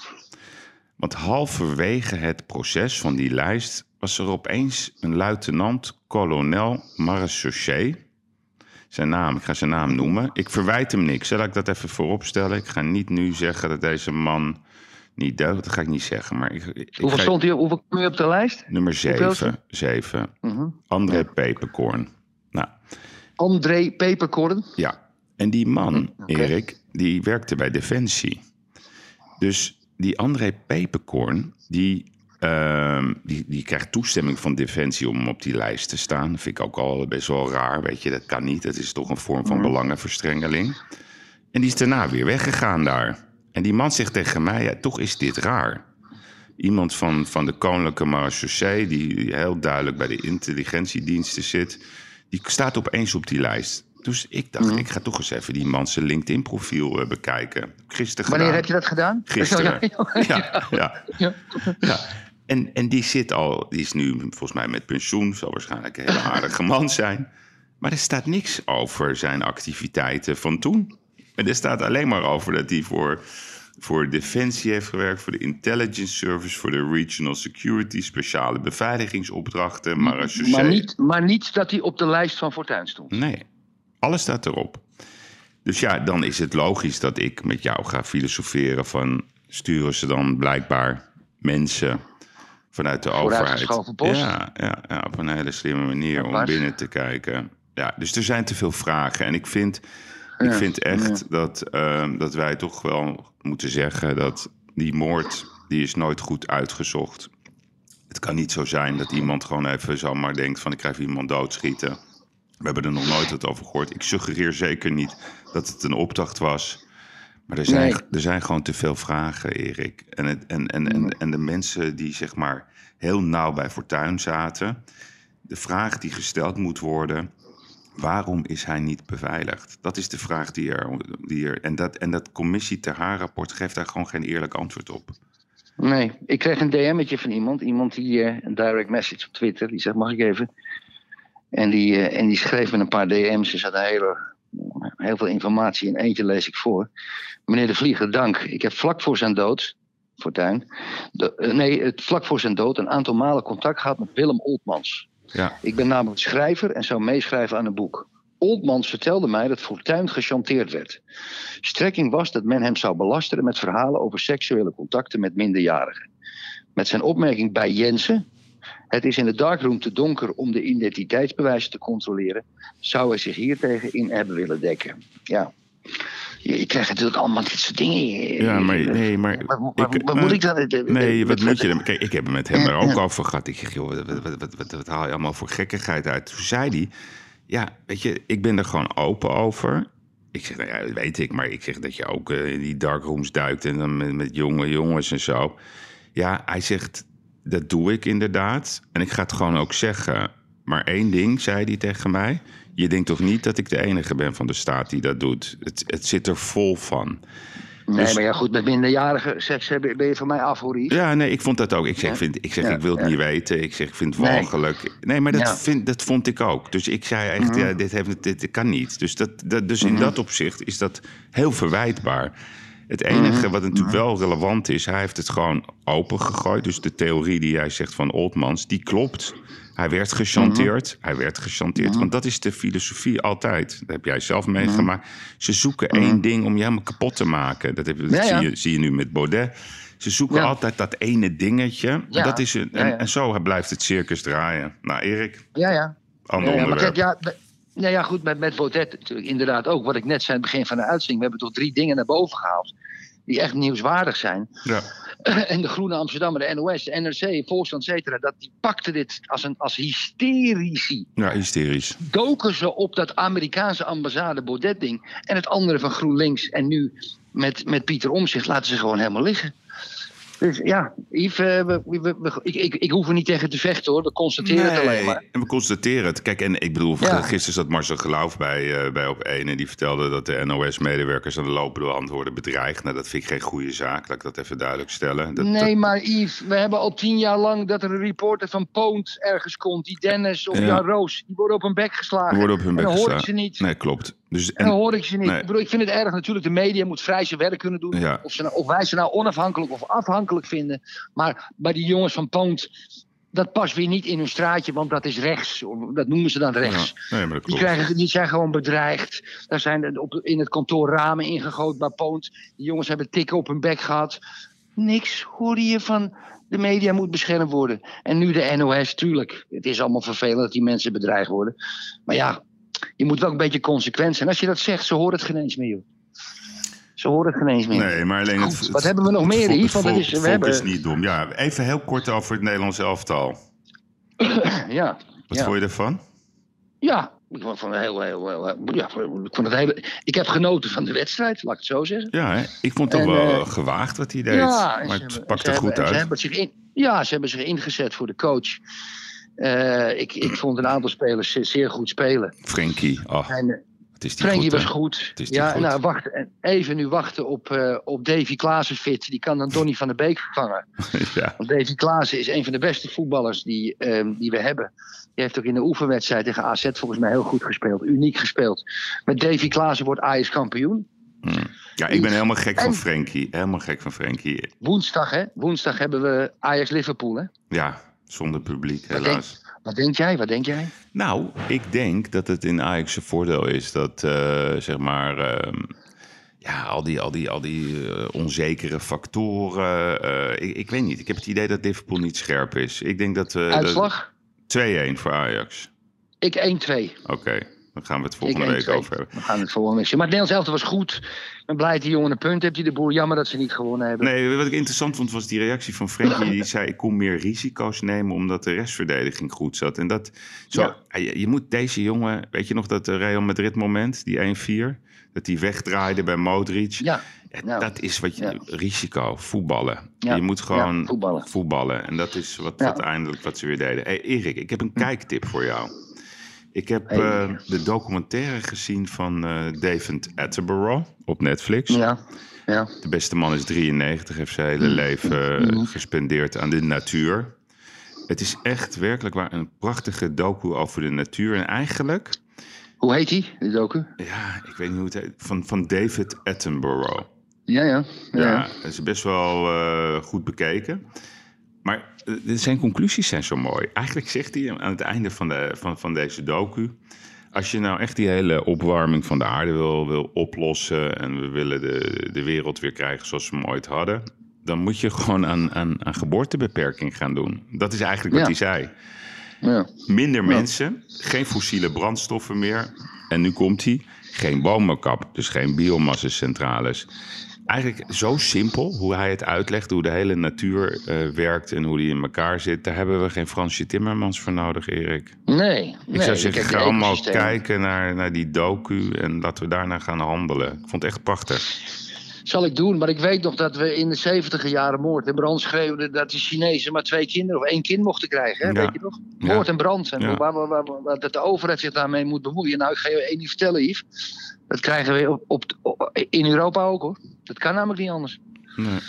Want halverwege het proces van die lijst was er opeens een luitenant-kolonel marechaussee. Zijn naam, ik ga zijn naam noemen. Ik verwijt hem niks. Zal ik dat even voorop stellen? Ik ga niet nu zeggen dat deze man niet deugt. Dat ga ik niet zeggen. Maar ik, ik Hoeveel ga- stond hij, hoeveel kwam je op de lijst? Nummer Hoeveelste? 7. 7. Mhm. André Peperkorn. Nou, André Peperkorn. ja. En die man, oké. Erik, die werkte bij Defensie. Dus die André Peperkorn, die, ehm, die, die krijgt toestemming van Defensie om op die lijst te staan. Dat vind ik ook al best wel raar, weet je. Dat kan niet. Dat is toch een vorm van belangenverstrengeling. En die is daarna weer weggegaan daar. En die man zegt tegen mij, ja, toch is dit raar. Iemand van, van de Koninklijke Marechaussee, die heel duidelijk bij de intelligentiediensten zit, die staat opeens op die lijst. Dus ik dacht, ik ga toch eens even die man zijn LinkedIn-profiel eh, bekijken. Gisteren Wanneer gedaan. heb je dat gedaan? Gisteren. Ja, Ja, ja. ja. ja. En, en die zit al, die is nu volgens mij met pensioen, zal waarschijnlijk een hele aardige man zijn. Maar er staat niks over zijn activiteiten van toen. En er staat alleen maar over dat hij voor, voor Defensie heeft gewerkt, voor de Intelligence Service, voor de Regional Security, speciale beveiligingsopdrachten, marechaussee. Maar, niet, maar niet dat hij op de lijst van Fortuyn stond. Nee, alles staat erop. Dus ja, dan is het logisch dat ik met jou ga filosoferen van... sturen ze dan blijkbaar mensen vanuit de overheid... Ja, ja, ja, op een hele slimme manier om binnen te kijken. Ja, dus er zijn te veel vragen. En ik vind, ik vind echt dat, ehm, dat wij toch wel moeten zeggen... dat die moord, die is nooit goed uitgezocht. Het kan niet zo zijn dat iemand gewoon even zomaar denkt van... ik ga even iemand doodschieten... We hebben er nog nooit wat over gehoord. Ik suggereer zeker niet dat het een opdracht was. Maar er zijn, Nee. er zijn gewoon te veel vragen, Erik. En, het, en, en, en, en de mensen die zeg maar heel nauw bij Fortuin zaten... de vraag die gesteld moet worden... waarom is hij niet beveiligd? Dat is de vraag die er... Die er en, dat, en dat commissie ter haar-rapport geeft daar gewoon geen eerlijk antwoord op. Nee, ik kreeg een DM'tje van iemand. Iemand die eh, een direct message op Twitter. Die zegt, mag ik even? En die, eh, en die schreef me een paar DM's. Er zat een hele, heel veel informatie in. Eentje lees ik voor. Meneer de Vlieger, dank. Ik heb vlak voor zijn dood, Fortuyn... De, eh, nee, vlak voor zijn dood een aantal malen contact gehad met Willem Oltmans. Ja, Ik ben namelijk schrijver en zou meeschrijven aan een boek. Oltmans vertelde mij dat Fortuyn gechanteerd werd. Strekking was dat men hem zou belasteren met verhalen over seksuele contacten met minderjarigen. Met zijn opmerking bij Jensen: Het is in de darkroom te donker om de identiteitsbewijzen te controleren. Zou hij zich hiertegen in hebben willen dekken? Ja. Je, je krijgt natuurlijk allemaal dit soort dingen. ja maar nee, maar... Wat, moet eh, ik dan? Nee, wat moet je er... Kijk, ik heb het met hem er ook over gehad. Ik zeg, joh, wat, wat, wat, wat, wat haal je allemaal voor gekkigheid uit? Toen zei hij, ja, weet je, ik ben er gewoon open over. Ik zeg, nou ja, dat weet ik, maar ik zeg dat je ook eh, in die darkrooms duikt... en dan met, met jonge jongens en zo. Ja, hij zegt, dat doe ik inderdaad. En ik ga het gewoon ook zeggen. Maar één ding, zei hij tegen mij... je denkt toch niet dat ik de enige ben van de staat die dat doet? Het, het zit er vol van. Nee, Dus- maar ja, goed, met minderjarigen seks ben je van mij af, hoor. Yves. Ja, nee, ik vond dat ook. Ik zeg, Ja. vind, ik, zeg Ja, ik wil het ja. niet weten. Ik zeg, ik vind het Nee. walgelijk. Nee, maar dat, vind, dat vond ik ook. Dus ik zei echt, Mhm. ja, dit, heeft, dit, kan niet. Dus, dat, dat, dus in dat opzicht is dat heel verwijtbaar. Het Mhm. enige wat natuurlijk wel relevant is, hij heeft het gewoon opengegooid. Dus de theorie die jij zegt van Oldmans, die klopt. Hij werd gechanteerd. Mhm. Hij werd gechanteerd. Want dat is de filosofie altijd. Dat heb jij zelf meegemaakt. Ze zoeken één ding om je helemaal kapot te maken. Dat, heb, dat Mhm. Ja, ja. Zie, je, zie je nu met Baudet. Ze zoeken Ja. altijd dat ene dingetje. Dat is een, en, en zo blijft het circus draaien. Nou, Erik, Ja, ja. ander Ja, ja, maar onderwerp. ja, met- nou ja, goed, met, met Baudet natuurlijk inderdaad ook. Wat ik net zei aan het begin van de uitzending. We hebben toch drie dingen naar boven gehaald. Die echt nieuwswaardig zijn. Ja. En de Groene Amsterdammer, de NOS, de NRC, Volkskrant, et cetera. Dat die pakten dit als, een, als hysterici. ja, hysterisch. Doken ze op dat Amerikaanse ambassade Baudet-ding. En het andere van GroenLinks. En nu met, met Pieter Omzicht laten ze gewoon helemaal liggen. Dus ja, Yves, eh, we, we- we- ik, ik, ik hoef er niet tegen te vechten hoor. We constateren het alleen maar. En we constateren het. Kijk, en ik bedoel, Ja. gisteren zat Marcel Geloof bij, eh, bij op 1 en die vertelde dat de NOS-medewerkers aan de lopende hand worden bedreigd. Nou, dat vind ik geen goede zaak. Laat ik dat even duidelijk stellen. Dat, nee, dat- maar Yves, we hebben al tien jaar lang dat er een reporter van Poont ergens komt. Die Dennis of Ja. Jan Roos. Die worden op hun bek geslagen. Die worden op hun bek en dan hoor ik geslagen. ze niet. Nee, klopt. Dus, En dan hoor ik ze niet. nee. Ik, bedoel, ik vind het erg natuurlijk. De media moet vrij zijn werk kunnen doen. Ja. Of, ze nou, of wij ze nou onafhankelijk of afhankelijk vinden. Maar bij die jongens van Poont, dat past weer niet in hun straatje, want dat is rechts. Dat noemen ze dan rechts. ja, nee, Die, krijgen, die zijn gewoon bedreigd. Daar zijn op, in het kantoor ramen ingegooid bij Poont. Die jongens hebben tikken op hun bek gehad. Niks hoorde je van. De media moet beschermd worden. En nu de NOS, tuurlijk. Het is allemaal vervelend dat die mensen bedreigd worden. Maar ja, je moet wel een beetje consequent zijn. Als je dat zegt, ze horen het geen eens meer, joh. Ze horen het geen eens meer. Nee, maar alleen het, Goed, wat hebben we nog meer, Yves? Want het het is- we het volk hebben- is niet dom. Ja, even heel kort over het Nederlands elftal. Ja. Wat ja. vond je ervan? Ja, ik vond het heel, heel, heel, ja, ik vond het heel, ik heb genoten van de wedstrijd, laat ik het zo zeggen. Ja, hè? ik vond het En, wel eh, gewaagd wat hij deed. Ja, maar het hebben- pakte goed hebben- Ze uit. hebben zich in, ja, ze hebben zich ingezet voor de coach. Eh, ik, ik vond een aantal spelers zeer, zeer goed spelen. Frenkie, oh, En het is die Frenkie goed, was goed. Het is die Ja, goed. nou, wacht, en even nu wachten op, eh, op Davy Klaassen fit. Die kan dan Donny van der Beek vervangen. ja. Want Davy Klaassen is een van de beste voetballers die, ehm, die we hebben. Die heeft ook in de oefenwedstrijd tegen AZ volgens mij heel goed gespeeld. Uniek gespeeld. Met Davy Klaassen wordt Ajax kampioen. ja, ik ben helemaal gek van Frenkie. Helemaal gek van Frenkie. Woensdag, hè? Woensdag hebben we Ajax-Liverpool, hè? Ja, zonder publiek, helaas. Wat denk jij? Wat denk jij? Nou, ik denk dat het in Ajax een voordeel is dat, eh, zeg maar, ehm, ja, al die, al die, al die eh, onzekere factoren. eh, ik, ik weet niet. Ik heb het idee dat Liverpool niet scherp is. Ik denk dat. dat- Uitslag? 2-1 voor Ajax. Ik 1-2. Oké, dan gaan we het volgende week 1-2. over hebben. We gaan het volgende week zien. Maar het Nederlands elftal was goed. Ik ben blij dat die jongen een punt heeft. Die de boer. Jammer dat ze niet gewonnen hebben. Nee, wat ik interessant vond was die reactie van Frenkie. Die zei: Ik kon meer risico's nemen omdat de restverdediging goed zat. En dat. Zo, Ja. je, je moet deze jongen. Weet je nog dat eh, Real Madrid moment, die 1-4? Dat hij wegdraaide bij Modric. Ja, nou, dat is wat je. ja. Risico, voetballen. Ja, Je moet gewoon voetballen. voetballen. En dat is wat, uiteindelijk wat ze weer deden. Hey, Erik, ik heb een kijktip voor jou. Ik heb eh, de documentaire gezien van eh, David Attenborough op Netflix. ja, ja. De beste man is 93, heeft zijn hele leven eh, gespendeerd aan de natuur. Het is echt werkelijk waar een prachtige docu over de natuur. En eigenlijk, Hoe heet die, de docu? ja, ik weet niet hoe het heet, van, van David Attenborough. Ja, ja. ja. Ja, is best wel goed bekeken. Maar eh, zijn conclusies zijn zo mooi. Eigenlijk zegt hij aan het einde van, de, van, van deze docu... als je nou echt die hele opwarming van de aarde wil, wil oplossen... en we willen de, de wereld weer krijgen zoals we hem ooit hadden... dan moet je gewoon aan, aan, aan geboortebeperking gaan doen. Dat is eigenlijk wat Ja. hij zei. ja. Minder mensen, geen fossiele brandstoffen meer. En nu komt hij, geen bomenkap, dus geen biomassacentrales. Eigenlijk zo simpel hoe hij het uitlegt, hoe de hele natuur eh, werkt en hoe die in elkaar zit. Daar hebben we geen Fransje Timmermans voor nodig, Erik. Nee. Ik nee, zou zeggen, ga allemaal kijken naar, naar die docu en laten we daarna gaan handelen. Ik vond het echt prachtig. Zal ik doen, maar ik weet nog dat we in de 70 jaren moord en brand schreeuwden dat de Chinezen maar twee kinderen of één kind mochten krijgen. Hè? Ja. Weet je nog? Ja. Moord en brand. En Ja. waar, waar, waar, dat de overheid zich daarmee moet bemoeien. Nou, ik ga je één ding vertellen, Yves. Dat krijgen we op, op- in Europa ook hoor. Dat kan namelijk niet anders. Nee.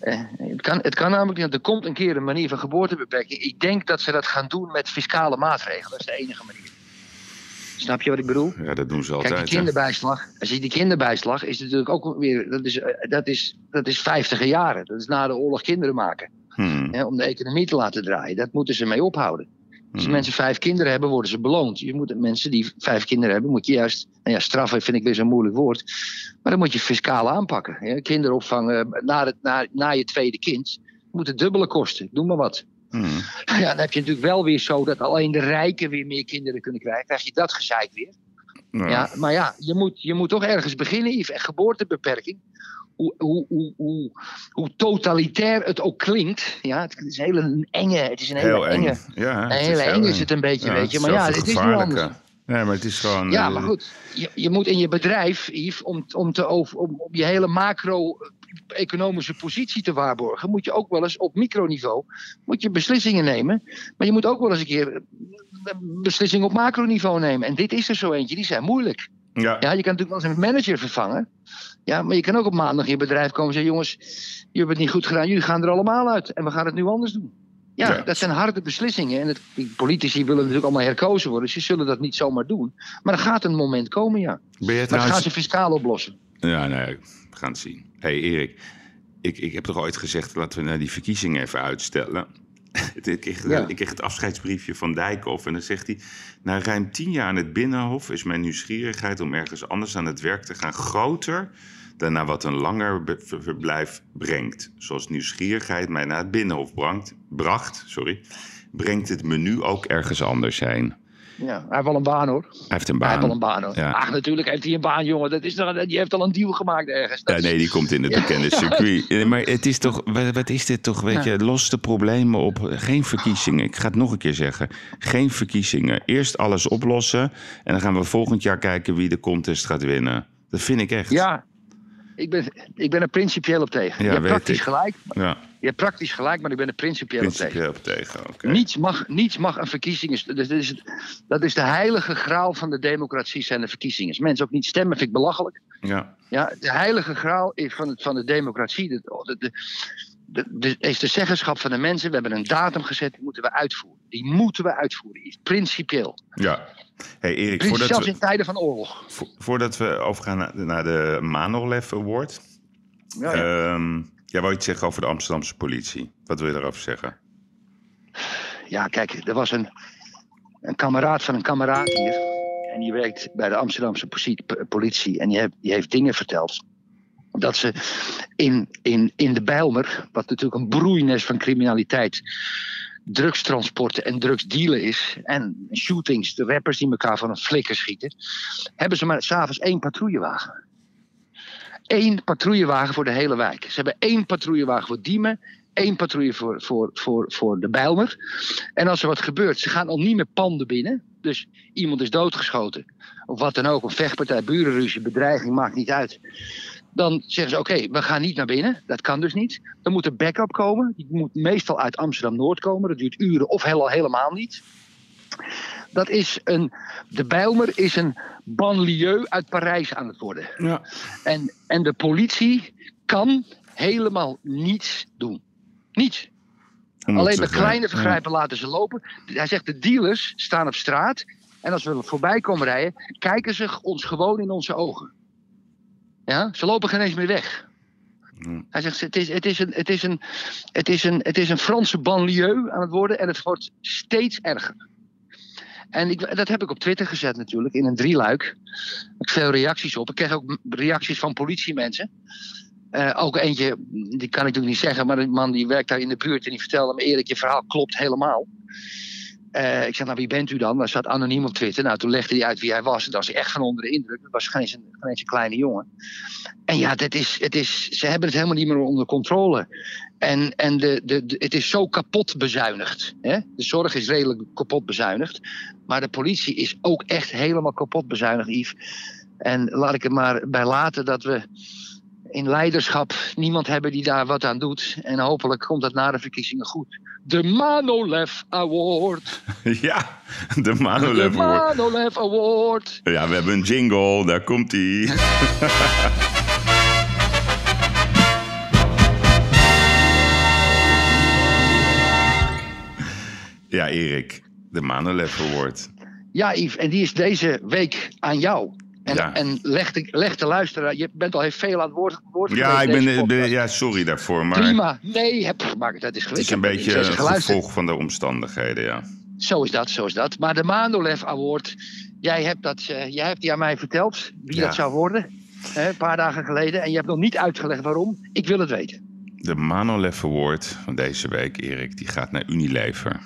Eh, het, kan, het kan namelijk niet. Er komt een keer een manier van geboortebeperking. Ik denk dat ze dat gaan doen met fiscale maatregelen. Dat is de enige manier. Snap je wat ik bedoel? Ja, dat doen ze Kijk, die altijd. kinderbijslag, als je die kinderbijslag is natuurlijk ook weer, dat is, eh, dat is, dat is 50 jaren. Dat is na de oorlog kinderen maken. Hmm. Hè, om de economie te laten draaien. Dat moeten ze mee ophouden. Als Hmm. mensen vijf kinderen hebben, worden ze beloond. Je moet, mensen die vijf kinderen hebben, moet je juist... Nou ja, straffen vind ik weer zo'n moeilijk woord. Maar dan moet je fiscaal aanpakken. Hè. Kinderopvang na, het, na, na je tweede kind moet het dubbele kosten. Noem maar wat. Hmm. Ja, dan heb je natuurlijk wel weer zo dat alleen de rijken weer meer kinderen kunnen krijgen. krijg je dat gezeik weer. Ja, maar ja, je moet, je moet toch ergens beginnen, Yves. En geboortebeperking, hoe, hoe, hoe, hoe, hoe totalitair het ook klinkt. Ja, het is een hele enge, het is een hele Heel eng. enge. Ja, Een hele eng is het een beetje, weet je. Maar ja, het is anders. Nee, maar het is gewoon... Ja, eh, maar goed. Je, je moet in je bedrijf, Yves, om, om, te over, om, om je hele macro economische positie te waarborgen, moet je ook wel eens op microniveau moet je beslissingen nemen. Maar je moet ook wel eens een keer eh, beslissingen op macroniveau nemen. En dit is er zo eentje, die zijn moeilijk. Ja. Ja, je kan natuurlijk wel eens een manager vervangen. Ja, maar je kan ook op maandag in je bedrijf komen en zeggen: jongens, jullie hebben het niet goed gedaan, jullie gaan er allemaal uit en we gaan het nu anders doen. Ja, Ja. dat zijn harde beslissingen. En het, die politici willen natuurlijk allemaal herkozen worden, dus ze zullen dat niet zomaar doen. Maar er gaat een moment komen, ja. Ben je Maar gaan ze fiscaal oplossen. Ja, nee, we gaan het zien. hey Erik, ik, ik heb toch ooit gezegd... laten we naar die verkiezingen even uitstellen. ik, kreeg, Ja. ik kreeg het afscheidsbriefje van Dijkhoff en dan zegt hij... na ruim tien jaar aan het Binnenhof is mijn nieuwsgierigheid... om ergens anders aan het werk te gaan groter... naar wat een langer verblijf brengt. Zoals nieuwsgierigheid mij naar het Binnenhof bracht... bracht sorry, brengt het menu ook ergens anders heen. Ja, hij heeft wel een baan hoor. Hij heeft een Hij baan. heeft wel een baan hoor. Ja. Ach, natuurlijk heeft hij een baan, jongen. Dat is toch, die heeft al een deal gemaakt ergens. Dat Ja, nee, die komt in het bekende circuit. Maar het is toch, wat wat is dit toch, weet je, los de problemen op. Geen verkiezingen. Ik ga het nog een keer zeggen. Geen verkiezingen. Eerst alles oplossen en dan gaan we volgend jaar kijken wie de contest gaat winnen. Dat vind ik echt. Ja, ik ben, ik ben er principieel op tegen. Ja, je hebt praktisch ik. gelijk. Ja, Je hebt praktisch gelijk, maar ik ben er principieel op tegen. principieel op tegen. Oké. Niets mag, niets mag een verkiezing. Dat is, dat, is het, dat is de heilige graal van de democratie, zijn de verkiezingen. Mensen ook niet stemmen, vind ik belachelijk. Ja. Ja, de heilige graal is van, het, van de democratie. De, de, de, de, de- is de zeggenschap van de mensen. We hebben een datum gezet, die moeten we uitvoeren. Die moeten we uitvoeren. Principieel. ja. Hey Erik, voordat zelfs we, in tijden van oorlog. vo- voordat we overgaan naar, naar de Manolev Award. Ja, ja. Ehm, jij wou iets zeggen over de Amsterdamse politie. Wat wil je daarover zeggen? Ja, kijk, er was een, een kameraad van een kameraad hier. En die werkt bij de Amsterdamse politie. En die heeft, die heeft dingen verteld. Dat ze in, in, in de Bijlmer, wat natuurlijk een broeines van criminaliteit, drugstransporten en drugsdealen is. En shootings, de rappers die elkaar van een flikker schieten. Hebben ze maar s'avonds één patrouillewagen. Eén patrouillewagen voor de hele wijk. Ze hebben één patrouillewagen voor Diemen. één patrouille voor, voor, voor, voor de Bijlmer. En als er wat gebeurt, ze gaan al niet meer panden binnen. Dus iemand is doodgeschoten. Of wat dan ook, een vechtpartij, burenruzie, bedreiging, maakt niet uit. Dan zeggen ze, oké, we gaan niet naar binnen. Dat kan dus niet. Dan moet er backup komen. Die moet meestal uit Amsterdam-Noord komen. Dat duurt uren of heel, helemaal niet. Dat is een, de Bijlmer is een banlieue uit Parijs aan het worden. Ja. En, en de politie kan helemaal niets doen. Niets. Alleen de kleine vergrijpen laten ze lopen. Hij zegt de dealers staan op straat. En als we voorbij komen rijden, kijken ze ons gewoon in onze ogen. Ja, ze lopen geen eens meer weg. Hmm. Hij zegt, het is, het, is een, het, is een, het, is een, het is een Franse banlieue aan het worden en het wordt steeds erger. En ik, dat heb ik op Twitter gezet natuurlijk, in een drieluik. Ik veel reacties op. Ik kreeg ook reacties van politiemensen. Eh, ook eentje, die kan ik natuurlijk niet zeggen, maar een man die werkt daar in de buurt en die vertelde me Erik, je verhaal klopt helemaal. Eh, ik zeg, nou wie bent u dan? Dat zat anoniem op Twitter. Nou, toen legde hij uit wie hij was. En dat was echt van onder de indruk. Dat was geen eens een, kleine jongen. En ja, dat is, het is, ze hebben het helemaal niet meer onder controle. En, en de, de, de- het is zo kapot bezuinigd. Hè? De zorg is redelijk kapot bezuinigd. Maar de politie is ook echt helemaal kapot bezuinigd, Yves. En laat ik er maar bij laten dat we in leiderschap niemand hebben die daar wat aan doet. En hopelijk komt dat na de verkiezingen goed. De Manolev Award. Ja, de De Manolev Award. Manolev Award. Ja, we hebben een jingle, daar komt ie. ja, Erik, de Manolev Award. Ja, Yves, en die is deze week aan jou. En, Ja. en leg, de, leg de luisteraar, je bent al heel veel aan het woord, woord Ja, ik ben, ja, sorry daarvoor, maar Prima. Nee, heb, maar dat is het is een beetje een gevolg van de omstandigheden, ja. Zo is dat, zo is dat. Maar de Manolev Award, jij hebt, dat, eh, jij hebt die aan mij verteld, wie Ja. dat zou worden. Hè, een paar dagen geleden. En je hebt nog niet uitgelegd waarom. Ik wil het weten. De Manolev Award van deze week, Erik, die gaat naar Unilever.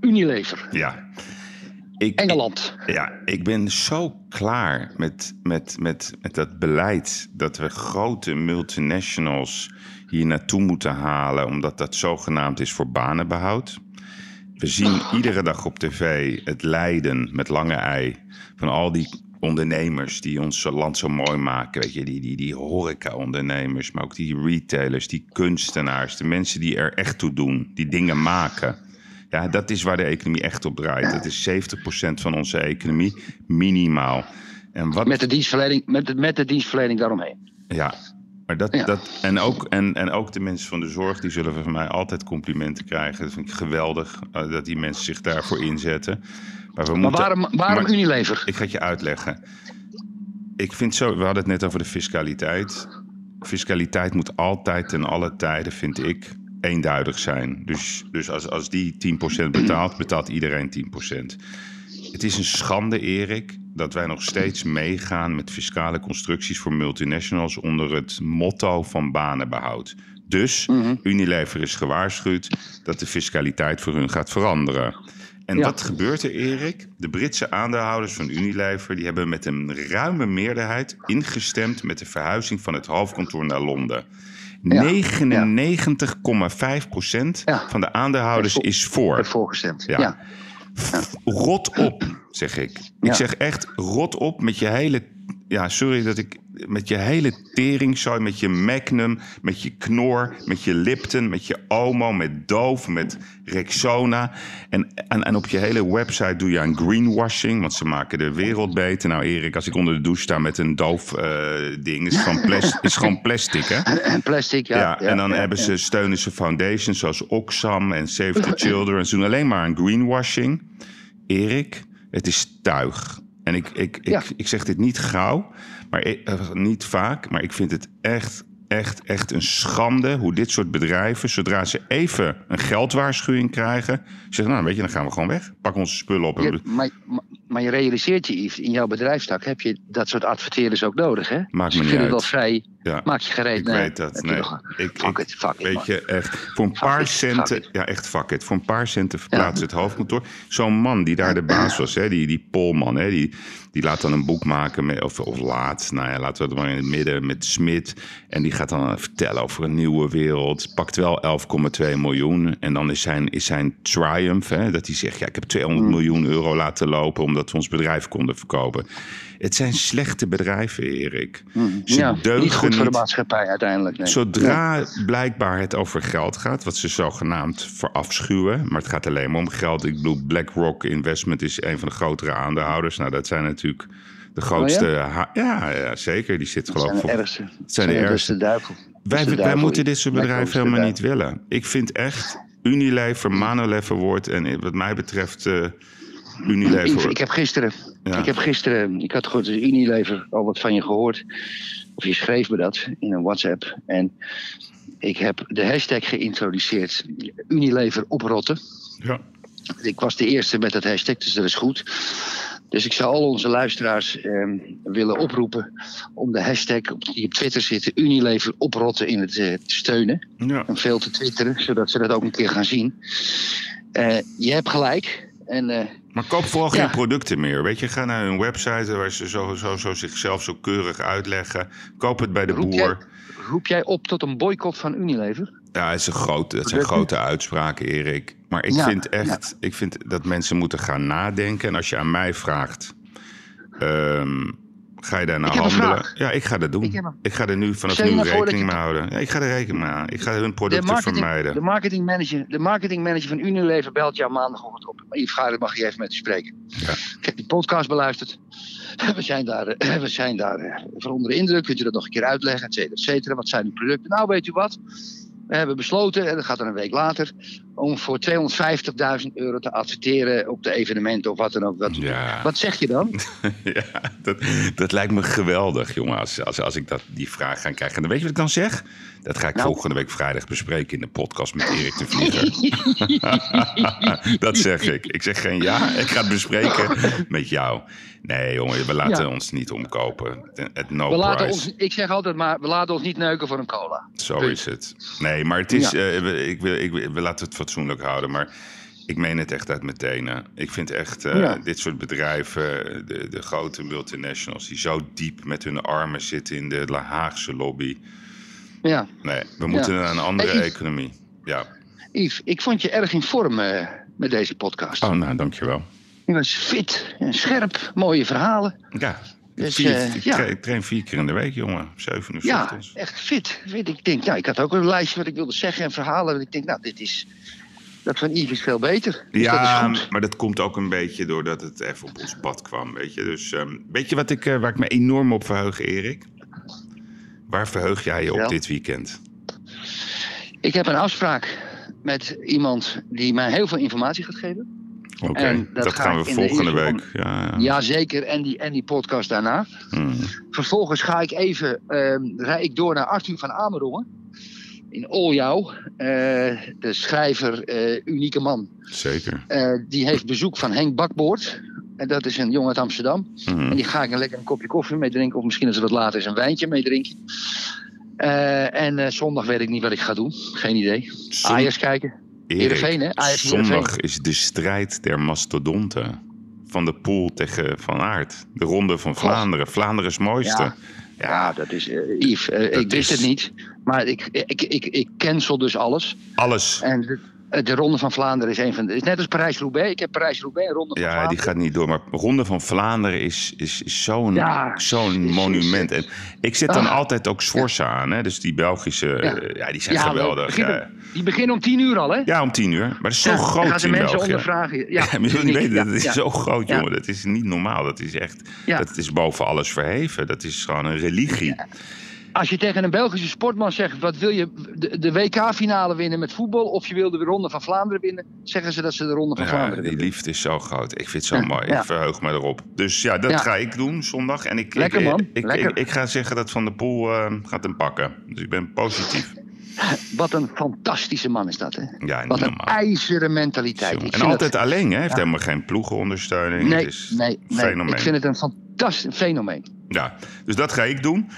Unilever, Ja. Ik, Engeland. Ja, ik ben zo klaar met, met, met, met dat beleid dat we grote multinationals hier naartoe moeten halen, omdat dat zogenaamd is voor banenbehoud. We zien iedere dag op tv het lijden met lange ei van al die ondernemers die ons land zo mooi maken. Weet je, die, die, die horeca-ondernemers, maar ook die retailers, die kunstenaars, de mensen die er echt toe doen, die dingen maken. Ja, dat is waar de economie echt op draait. Het is 70% van onze economie, minimaal. En wat, Met de dienstverlening, met de, met de dienstverlening daaromheen. ja, maar dat, Ja. dat en, ook, en, en ook de mensen van de zorg, die zullen van mij altijd complimenten krijgen. Dat vind ik geweldig, eh, dat die mensen zich daarvoor inzetten. Maar, we Maar moeten, waarom, waarom maar- Unilever? Ik ga het je uitleggen. Ik vind zo, we hadden het net over de fiscaliteit. Fiscaliteit moet altijd ten alle tijden, vind ik, eenduidig zijn. Dus, dus als, als die 10% betaalt, betaalt iedereen 10%. Het is een schande, Erik, dat wij nog steeds meegaan met fiscale constructies voor multinationals onder het motto van banenbehoud. Dus Unilever is gewaarschuwd dat de fiscaliteit voor hun gaat veranderen. En Ja. wat gebeurt er, Erik? De Britse aandeelhouders van Unilever die hebben met een ruime meerderheid ingestemd met de verhuizing van het hoofdkantoor naar Londen. Ja. 99,5% Ja. van de aandeelhouders is voor. Heeft voorgestemd. Ja. Rot op, zeg ik. Ik zeg echt rot op met je hele. Ja, sorry dat ik. Met je hele teringzooi, met je Magnum, met je Knor, met je Lipton, met je Omo, met Dove, met Rexona. En, en, en op je hele website doe je aan greenwashing, want ze maken de wereld beter. Nou, Erik, als ik onder de douche sta met een Dove-ding, is, gewoon plas- is gewoon plastic, hè? En plastic, ja. Ja, en dan ja, hebben ze, steunen ze foundations zoals Oxfam en Save the Children. Ze doen alleen maar aan greenwashing. Erik, het is tuig. En ik, ik, ik, Ja. ik zeg dit niet gauw, maar eh, niet vaak. Maar ik vind het echt, echt, echt een schande hoe dit soort bedrijven, zodra ze even een geldwaarschuwing krijgen, zeggen: Nou, weet je, dan gaan we gewoon weg. Pak onze spullen op. en Je- maar, maar- maar je realiseert je, Yves, in jouw bedrijfstak heb je dat soort adverteerders ook nodig, hè? Maakt me niet wel vrij. Ja. Maak je gereed. Ik nee, weet dat. Nee. nog- Ik, fuck ik- it, fuck Weet je, echt. Voor een paar it, centen. Ja, echt fuck it. Voor een paar centen verplaatst het hoofdkantoor. Zo'n man die daar de baas was, hè, die, die Polman, hè, die, die laat dan een boek maken. Met, of, of laat, nou ja, laten we het maar in het midden met Smit. En die gaat dan vertellen over een nieuwe wereld. Pakt wel 11,2 miljoen. En dan is zijn, is zijn triumph, hè, dat hij zegt: Ja, ik heb 200 Mm. miljoen euro laten lopen. omdat we ons bedrijf konden verkopen. Het zijn slechte bedrijven, Erik. Ze Mm. ja, deugen niet goed voor de maatschappij uiteindelijk. Nee. Zodra blijkbaar het over geld gaat, wat ze zogenaamd verafschuwen, maar het gaat alleen maar om geld. Ik bedoel, BlackRock Investment is een van de grotere aandeelhouders. Nou, dat zijn natuurlijk de grootste. ha- ja? Ja, zeker. Die zit Oh, Dat geloof zijn ik. de voor- ergste. zijn de ergste. duivel. Wij, wij moeten dit soort bedrijven helemaal niet willen. Ik vind echt Unilever, Manolever wordt en wat mij betreft eh Unilever. Ik, ik heb gisteren, Ja. ik heb gisteren, ik had gehoord, Unilever al wat van je gehoord. Of je schreef me dat in een WhatsApp. En ik heb de hashtag geïntroduceerd, Unilever oprotten. ja. Ik was de eerste met dat hashtag, dus dat is goed. Dus ik zou al onze luisteraars ehm, willen oproepen om de hashtag die op Twitter zit, Unilever oprotten in het eh, te steunen. Ja. En veel te twitteren, zodat ze dat ook een keer gaan zien. Eh, je hebt gelijk. En eh, Maar koop vooral Ja. geen producten meer. Weet je, ga naar hun website waar ze zo, zo, zo zichzelf zo keurig uitleggen. Koop het bij de roep, boer. jij, roep jij op tot een boycott van Unilever? Ja, het is een grote, het zijn grote uitspraken, Erik. Maar ik Ja, vind echt ik vind dat mensen moeten gaan nadenken. En als je aan mij vraagt, ehm, ga je daar nou heb een handelen? Ja, ik ga dat doen. Ik heb een- Ik ga er nu vanaf nu nou rekening mee houden. Ja, ik ga er rekening mee houden. Ik ga hun De producten marketing, vermijden. de, marketingmanager, de marketingmanager van Unilever belt jou maandagochtend op. Yves Gaarder mag je even met u spreken. Ja. Ik heb die podcast beluisterd. We zijn daar, eh, we zijn daar eh, van onder de indruk. Kunt u dat nog een keer uitleggen, et cetera, et cetera. Wat zijn die producten? Nou, weet u wat? We hebben besloten, en dat gaat dan een week later, om voor 250.000 euro te adverteren op de evenementen of wat dan ook. Wat, Ja. wat zeg je dan? Ja, dat, dat lijkt me geweldig, jongen, als, als, als ik dat, die vraag ga krijgen. En dan weet je wat ik dan zeg? Dat ga ik Nou. volgende week vrijdag bespreken in de podcast met Erik de Vlieger. dat zeg ik. Ik zeg geen ja, ik ga het bespreken met jou. Nee, jongen, we laten Ja. ons niet omkopen. Het no We laten ons, ik zeg altijd maar, we laten ons niet neuken voor een cola. Zo Punt. is het. Nee, maar het is. Ja. eh, we, ik wil, ik, we laten het fatsoenlijk houden. Maar ik meen het echt uit mijn tenen. Ik vind echt eh, Ja. dit soort bedrijven, de, de grote multinationals, die zo diep met hun armen zitten in de La Haagse lobby. Ja. Nee, we moeten naar een andere Hey, Yves. economie. Ja. Yves, ik vond je erg in vorm eh, met deze podcast. Oh, nou, dankjewel. Ik was fit en scherp, mooie verhalen. Ja, Dus, vier, eh, ik, ja. tra- ik train vier keer in de week, jongen. Zeven uur Ja, ochtends. echt fit. Weet ik, denk, nou, ik had ook een lijstje wat ik wilde zeggen en verhalen. Ik denk, nou, dit is. Dat van Yves is veel beter. Dus Ja, maar dat komt ook een beetje doordat het even op ons pad kwam, weet je. Dus ehm, weet je wat ik, eh, waar ik me enorm op verheug, Erik? Waar verheug jij je op dit weekend? Ik heb een afspraak met iemand die mij heel veel informatie gaat geven. Oké, dat dat, ga gaan we volgende week. Ja, ja. Jazeker, en die, en die podcast daarna. Hmm. Vervolgens ga ik even, ehm rijd ik door naar Arthur van Amerongen. In Oljouw. Eh, de schrijver, eh, unieke man. Zeker. Eh, die heeft bezoek van Henk Bakboord. En dat is een jongen uit Amsterdam. Mhm. En die ga ik een lekker een kopje koffie mee drinken. Of misschien als het wat later is een wijntje mee drinken. Eh, en eh, zondag weet ik niet wat ik ga doen. Geen idee. Zon- Ajax kijken. Heerenveen, hè? Ajax zondag is de strijd der mastodonten. Van de Poel tegen Van Aert. De ronde van Vlaanderen. Vlaanderen is mooiste. Ja. Ja, dat is... eh Yves, ik wist is- het niet. Maar ik, ik, ik, ik cancel dus alles. Alles. En de, eh, de Ronde van Vlaanderen is een van de... is net als Parijs-Roubaix. Ik heb Parijs-Roubaix en Ronde van Ja, die gaat niet door. Maar Ronde van Vlaanderen is, is, is zo'n Ja, zo'n monument. En ik zet dan Ah. altijd ook Sforza aan. Hè? Dus die Belgische, Ja. ja die zijn geweldig. die beginnen- Ja. Die beginnen om tien uur al, hè? ja, om tien uur. Maar dat is zo Ja, dan groot gaan de in mensen België. ondervragen. Ja, Ja, maar je wil niet weten, dat is zo groot, jongen. Dat is niet normaal. Dat is echt, dat is boven alles verheven. Dat is gewoon een religie. Als je tegen een Belgische sportman zegt: wat wil je de, de WK-finale winnen met voetbal? of je wil de Ronde van Vlaanderen winnen? zeggen ze dat ze de Ronde van Ja, Vlaanderen die willen. liefde is zo groot. Ik vind het zo mooi. ja. Ik verheug me erop. Dus ja, dat Ja. ga ik doen zondag. En ik, Lekker, ik, man. Ik, Lekker. Ik, ik ga zeggen dat Van der Poel eh, gaat hem pakken. Dus ik ben positief. Wat een fantastische man is dat, hè? Ja, Wat een normaal. ijzeren mentaliteit. En altijd dat- alleen, hè? Hij heeft helemaal geen ploegenondersteuning. Nee, het is nee, nee. fenomeen. Ik vind het een fantastisch fenomeen. Ja, dus dat ga ik doen.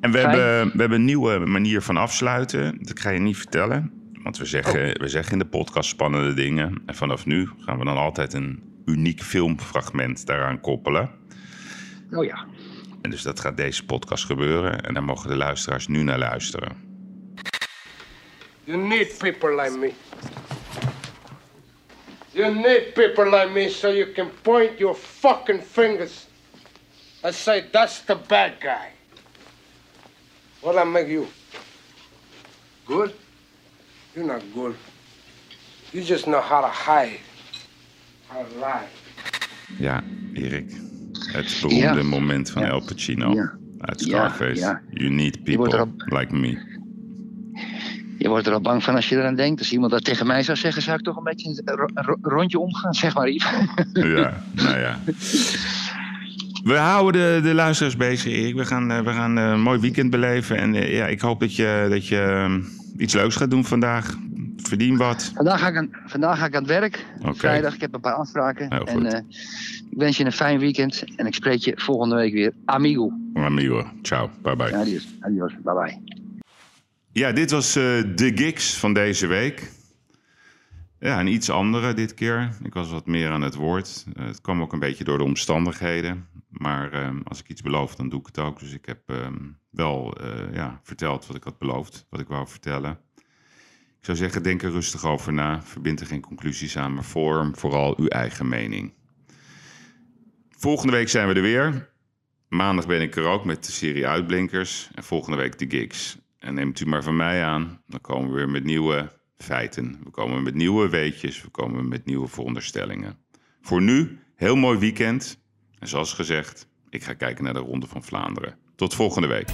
En we Fijn. hebben, we hebben een nieuwe manier van afsluiten. Dat ga je niet vertellen. Want we zeggen, Oh. we zeggen in de podcast spannende dingen. En vanaf nu gaan we dan altijd een uniek filmfragment daaraan koppelen. Oh ja. En dus dat gaat deze podcast gebeuren. En daar mogen de luisteraars nu naar luisteren. You need people like me. You need people like me so you can point your fucking fingers and say, that's the bad guy. What I make you? Good? You're not good. You just know how to hide, how to lie. Ja, Erik. Het beroemde Ja. moment van Ja. El Pacino. Ja. Uit Scarface. ja. You need people like me. Je wordt er al bang van als je eraan denkt. Als iemand dat tegen mij zou zeggen, zou ik toch een beetje een ro- ro- rondje omgaan, zeg maar, Yves. Ja, nou ja. We houden de, de luisteraars bezig, Erik. We gaan, eh, we gaan eh, een mooi weekend beleven. En eh, ja, ik hoop dat je, dat je ehm, iets leuks gaat doen vandaag. Verdien wat. Vandaag ga ik aan, vandaag ga ik aan het werk. Oké. Vrijdag, ik heb een paar afspraken. Heel en ik wens je een fijn weekend. En ik spreek je volgende week weer. Amigo. Amigo. Ciao. Bye bye. Adios. Adios. Bye bye. Ja, dit was de gigs van deze week. Ja, een iets andere dit keer. Ik was wat meer aan het woord. Het kwam ook een beetje door de omstandigheden. Maar eh, als ik iets beloof, dan doe ik het ook. Dus ik heb eh, wel eh, ja, verteld wat ik had beloofd, wat ik wou vertellen. Ik zou zeggen, denk er rustig over na. Verbind er geen conclusies aan, maar vorm vooral uw eigen mening. Volgende week zijn we er weer. Maandag ben ik er ook met de serie Uitblinkers. En volgende week de gigs. En neemt u maar van mij aan, dan komen we weer met nieuwe feiten. We komen met nieuwe weetjes, we komen met nieuwe veronderstellingen. Voor nu, heel mooi weekend. En zoals gezegd, ik ga kijken naar de Ronde van Vlaanderen. Tot volgende week.